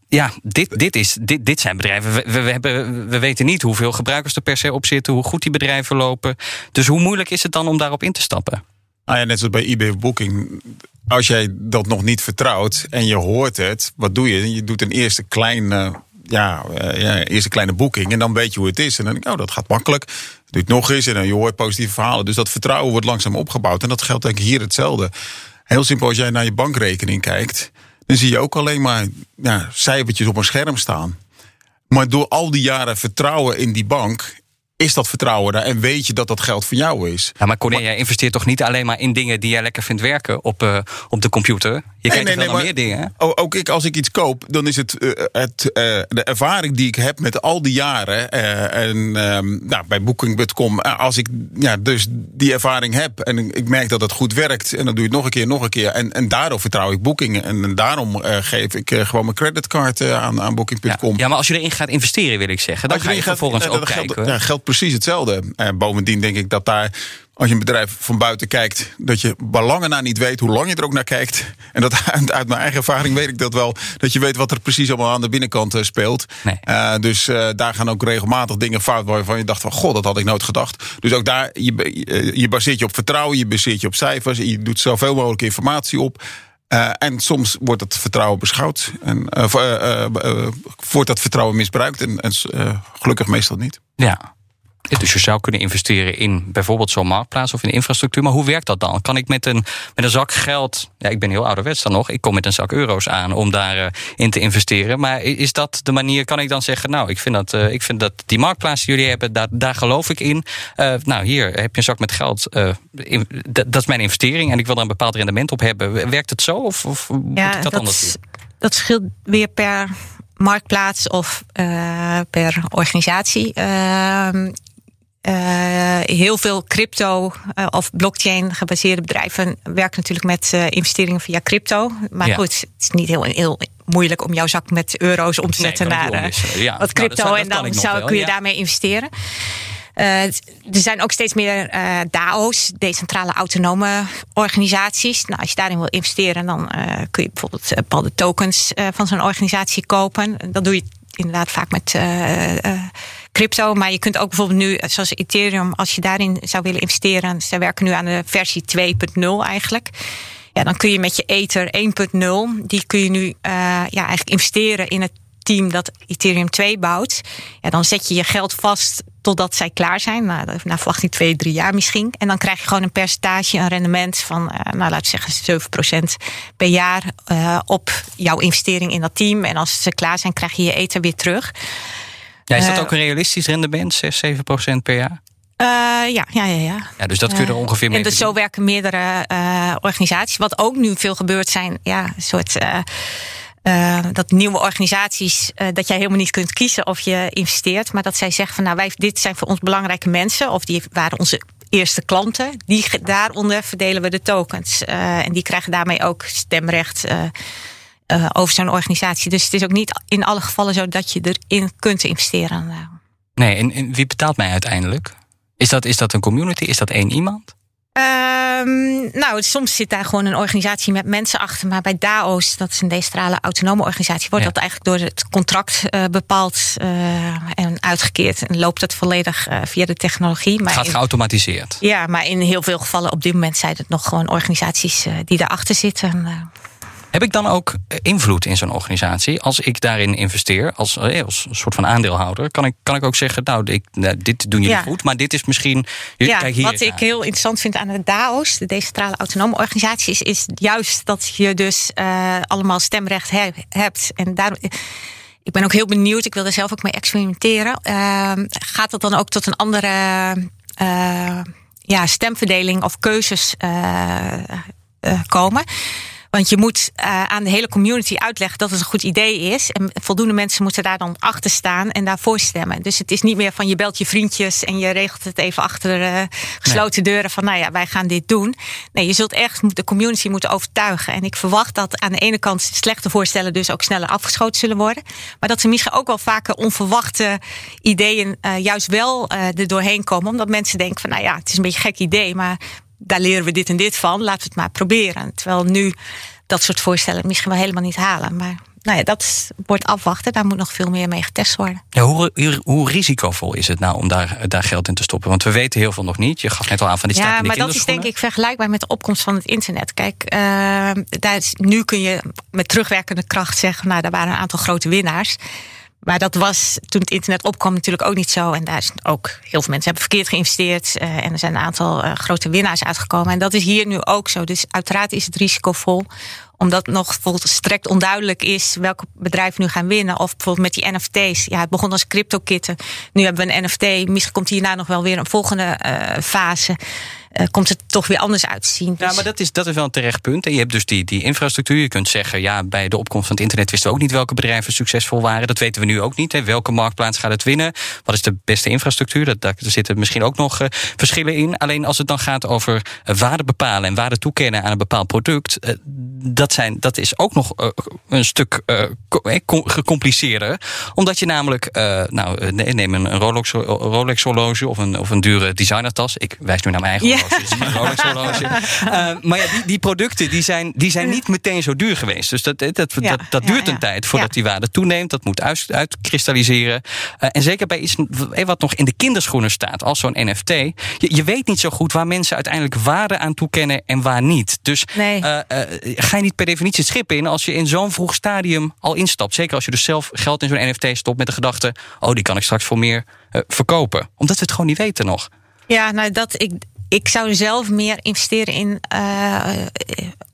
ja, dit, dit, is, dit, dit zijn bedrijven. We, we hebben, we weten niet hoeveel gebruikers er per se op zitten, hoe goed die bedrijven lopen. Dus hoe moeilijk is het dan om daarop in te stappen? Nou ja, net zoals bij eBay Booking. Als jij dat nog niet vertrouwt en je hoort het, wat doe je? Je doet een eerste kleine, ja, eh, ja, eerste kleine boeking en dan weet je hoe het is. En dan denk ik, oh, dat gaat makkelijk. Doe het nog eens en dan je hoort positieve verhalen. Dus dat vertrouwen wordt langzaam opgebouwd. En dat geldt denk ik hier hetzelfde. Heel simpel, als jij naar je bankrekening kijkt, dan zie je ook alleen maar ja, cijfertjes op een scherm staan. Maar door al die jaren vertrouwen in die bank, is dat vertrouwen daar en weet je dat dat geld van jou is. Ja, maar Corné, jij investeert toch niet alleen maar in dingen die jij lekker vindt werken op, eh, op de computer? Je kijkt toch wel naar meer dingen? Ook ik, als ik iets koop, dan is het, eh, het eh, de ervaring die ik heb met al die jaren. en ehm, nou, bij Booking.com, als ik ja, dus die ervaring heb en ik- merk dat het goed werkt, en dan doe je het nog een keer, nog een keer. En, en daardoor vertrouw ik Booking. En, en daarom geef ik gewoon mijn creditcard aan, aan Booking.com. Ja, maar als je erin gaat investeren, wil ik zeggen, dan Als ga je vervolgens ja, ook kijken. Ja, geldt precies hetzelfde. Eh, bovendien denk ik dat daar, als je een bedrijf van buiten kijkt, dat je belangen naar niet weet hoe lang je er ook naar kijkt. En dat uit, mijn eigen ervaring weet ik dat wel. Dat je weet wat er precies allemaal aan de binnenkant eh, speelt. Nee. Eh, dus eh, daar gaan ook regelmatig dingen fout waarvan je dacht van, god, dat had ik nooit gedacht. Dus ook daar, je, je baseert je op vertrouwen, je baseert je op cijfers, je doet zoveel mogelijk informatie op. En soms wordt het vertrouwen beschouwd en wordt dat vertrouwen misbruikt. En, en gelukkig meestal niet. Ja. Dus je zou kunnen investeren in bijvoorbeeld zo'n marktplaats of in infrastructuur. Maar hoe werkt dat dan? Kan ik met een, met een zak geld. Ja, ik ben heel ouderwets dan nog. Ik kom met een zak euro's aan om daarin in te investeren. Maar is dat de manier? Kan ik dan zeggen, nou, ik vind dat, uh, ik vind dat die marktplaats die jullie hebben, daar, daar geloof ik in. Uh, nou, hier heb je een zak met geld. Uh, in, dat is mijn investering en ik wil daar een bepaald rendement op hebben. Werkt het zo of, of moet ja, ik dat, dat anders doen? Dat scheelt weer per marktplaats of per organisatie. Ehm, uh, heel veel crypto uh, of blockchain gebaseerde bedrijven werken natuurlijk met uh, investeringen via crypto. Maar Ja. goed, het is niet heel, heel moeilijk om jouw zak met euro's om te Nee, zetten naar. Ja, wat nou, crypto. dat zou- dat en dan zou, wel, kun je ja. daarmee investeren. Eh, er zijn ook steeds meer eh, DAO's, decentrale autonome organisaties. Nou, als je daarin wil investeren, dan eh, kun je bijvoorbeeld eh, bepaalde tokens eh, van zo'n organisatie kopen. Dat doe je inderdaad vaak met eh, eh, crypto. Maar je kunt ook bijvoorbeeld nu, eh, zoals Ethereum, als je daarin zou willen investeren. Zij werken nu aan de versie 2.0 eigenlijk. Ja, dan kun je met je Ether 1.0, die kun je nu eh, ja, eigenlijk investeren in het team dat Ethereum 2 bouwt. Ja, dan zet je je geld vast totdat zij klaar zijn. Nou, na verwachting twee, drie jaar misschien. En dan krijg je gewoon een percentage, een rendement van, eh, nou laten we zeggen, 7% per jaar op jouw investering in dat team. En als ze klaar zijn, krijg je je Ether weer terug. Ja, is dat Eh, ook een realistisch rendement, 6, 7 procent per jaar? Eh, ja, ja, ja, ja. Ja, dus dat kun je er Eh, ongeveer mee En dus zo werken meerdere eh, organisaties. Wat ook nu veel gebeurt zijn, ja, een soort. eh, eh, dat nieuwe organisaties, eh, dat jij helemaal niet kunt kiezen of je investeert. Maar dat zij zeggen van nou, wij, dit zijn voor ons belangrijke mensen. Of die waren onze eerste klanten. Die, daaronder verdelen we de tokens. Eh, en die krijgen daarmee ook stemrecht. Eh, over zo'n organisatie. Dus het is ook niet in alle gevallen zo dat je erin kunt investeren. Nee, en, en wie betaalt mij uiteindelijk? Is dat, is dat een community? Is dat één iemand? Ehm, nou, soms zit daar gewoon een organisatie met mensen achter. Maar bij DAO's, dat is een decentrale autonome organisatie, wordt Ja. dat eigenlijk door het contract eh, bepaald eh, en uitgekeerd. En loopt dat volledig via de technologie. Het Maar gaat in- geautomatiseerd. ja, maar in heel veel gevallen op dit moment zijn het nog gewoon organisaties die daarachter zitten. Eh, Heb ik dan ook eh, invloed in zo'n organisatie? Als ik daarin investeer, als, eh, als een soort van aandeelhouder, kan ik, kan ik ook zeggen: Nou, ik, nou, dit doen jullie Ja. goed, maar dit is misschien. Ja, kijk hier wat ik aan. heel interessant vind aan de DAO's, de decentrale autonome organisaties, is juist dat je dus eh, allemaal stemrecht he- hebt. En daar, ik ben ook heel benieuwd, ik wil er zelf ook mee experimenteren. Ehm, gaat dat dan ook tot een andere eh, ja, stemverdeling of keuzes eh, eh, komen? Want je moet eh, aan de hele community uitleggen dat het een goed idee is. En voldoende mensen moeten daar dan achter staan en daarvoor stemmen. Dus het is niet meer van je belt je vriendjes en je regelt het even achter eh, gesloten deuren van nou ja, wij gaan dit doen. Nee, je zult echt de community moeten overtuigen. En ik verwacht dat aan de ene kant slechte voorstellen dus ook sneller afgeschoten zullen worden. Maar dat er misschien ook wel vaker onverwachte ideeën eh, juist wel er doorheen komen. Omdat mensen denken van nou ja, het is een beetje een gek idee, maar daar leren we dit en dit van. Laten we het maar proberen. Terwijl nu dat soort voorstellen misschien wel helemaal niet halen. Maar nou ja, dat wordt afwachten. Daar moet nog veel meer mee getest worden. Ja, hoe, hoe, risicovol is het nou om daar, daar geld in te stoppen? Want we weten heel veel nog niet. Je gaf net al aan van die staat ja, in de maar dat is denk ik vergelijkbaar met de opkomst van het internet. Kijk, eh, daar is, nu kun je met terugwerkende kracht zeggen... nou, daar waren een aantal grote winnaars. Maar dat was toen het internet opkwam natuurlijk ook niet zo. En daar is ook heel veel mensen hebben verkeerd geïnvesteerd. eh, en er zijn een aantal eh, grote winnaars uitgekomen. En dat is hier nu ook zo. Dus uiteraard is het risicovol omdat nog volstrekt onduidelijk is welke bedrijven nu gaan winnen. Of bijvoorbeeld met die NFT's. Ja, het begon als crypto-kitten. Nu hebben we een NFT. Misschien komt hierna nog wel weer een volgende eh, fase. Eh, komt het toch weer anders uit te zien. Ja, Dus- maar dat is, dat is wel een terecht punt. En je hebt dus die, die infrastructuur. Je kunt zeggen, ja, bij de opkomst van het internet wisten we ook niet welke bedrijven succesvol waren. Dat weten we nu ook niet. Hè. Welke marktplaats gaat het winnen? Wat is de beste infrastructuur? Dat, daar zitten misschien ook nog eh, verschillen in. Alleen als het dan gaat over waarde bepalen en waarde toekennen aan een bepaald product. eh, dat, zijn, dat is ook nog een stuk co- com- gecompliceerder. Omdat je namelijk, nou, nee, neem een Rolex, Rolex horloge of een, of een dure designertas. Ik wijs nu naar mijn eigen Ja. Horloge. Het is een Rolex horloge. Eh, maar ja, die, die producten die zijn, die zijn niet meteen zo duur geweest. Dus dat, dat, dat, Ja, dat, duurt een tijd voordat die waarde toeneemt. Dat moet uit, uitkristalliseren. Eh, en zeker bij iets eh, wat nog in de kinderschoenen staat, als zo'n NFT. Je, je weet niet zo goed waar mensen uiteindelijk waarde aan toekennen en waar niet. Dus Nee. eh, eh, ga je niet per definitie het schip in als je in zo'n vroeg stadium al instapt. Zeker als je dus zelf geld in zo'n NFT stopt met de gedachte: oh, die kan ik straks voor meer eh, verkopen. Omdat we het gewoon niet weten nog. Ja, nou dat ik, ik zou zelf meer investeren in uh,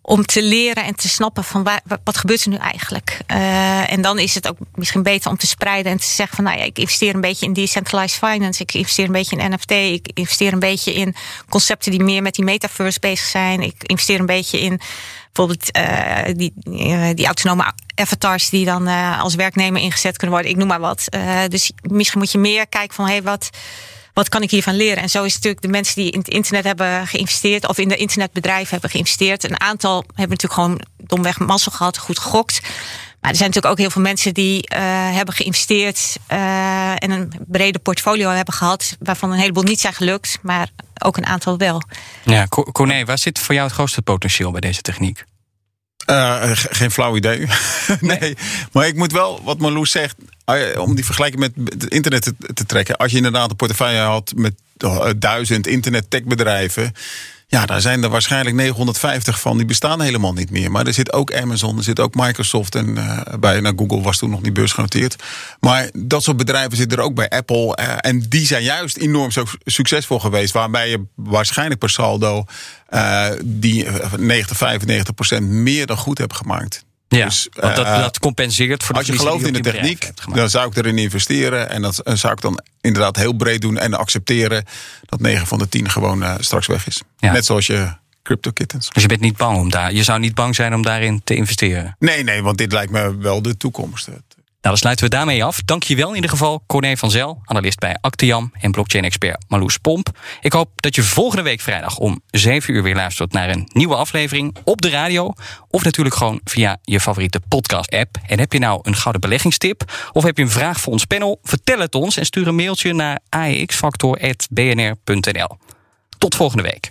om te leren en te snappen van waar, wat gebeurt er nu eigenlijk. Uh, en dan is het ook misschien beter om te spreiden en te zeggen van nou ja, ik investeer een beetje in decentralized finance, ik investeer een beetje in NFT, ik investeer een beetje in concepten die meer met die metaverse bezig zijn, ik investeer een beetje in bijvoorbeeld die, uh, die autonome avatars die dan als werknemer ingezet kunnen worden. Ik noem maar wat. dus misschien moet je meer kijken van hé, hey, wat wat kan ik hiervan leren? En zo is het natuurlijk de mensen die in het internet hebben geïnvesteerd, of in de internetbedrijven hebben geïnvesteerd. Een aantal hebben natuurlijk gewoon domweg mazzel gehad, goed gegokt. Maar er zijn natuurlijk ook heel veel mensen die uh, hebben geïnvesteerd uh, en een brede portfolio hebben gehad, waarvan een heleboel niet zijn gelukt, maar ook een aantal wel. Ja, Corné, waar zit voor jou het grootste potentieel bij deze techniek? Uh, geen flauw idee. nee. Maar ik moet wel, wat Marloes zegt, om die vergelijking met het internet te, trekken. Als je inderdaad een portefeuille had met duizend internet techbedrijven. Ja, daar zijn er waarschijnlijk 950 van. Die bestaan helemaal niet meer. Maar er zit ook Amazon, er zit ook Microsoft. En uh, Google was toen nog niet beursgenoteerd. Maar dat soort bedrijven zitten er ook bij Apple. Uh, en die zijn juist enorm succesvol geweest. Waarbij je waarschijnlijk per saldo die 90, 95 procent meer dan goed hebt gemaakt. Ja, dus, want dat, dat compenseert voor de Als je gelooft in de techniek, dan zou ik erin investeren. En dat zou ik dan inderdaad heel breed doen en accepteren dat 9 van de 10 gewoon uh, straks weg is. Ja. Net zoals je crypto kittens. Dus je bent niet bang om daar. Je zou niet bang zijn om daarin te investeren. Nee, nee, want dit lijkt me wel de toekomst. Nou, dan sluiten we daarmee af. Dankjewel in ieder geval, Corné van Zel, analist bij Actiam en blockchain-expert Marloes Pomp. Ik hoop dat je volgende week vrijdag om 7 uur weer luistert naar een nieuwe aflevering op de radio. Of natuurlijk gewoon via je favoriete podcast-app. En heb je nou een gouden beleggingstip? Of heb je een vraag voor ons panel? Vertel het ons en stuur een mailtje naar aexfactor.bnr.nl. Tot volgende week.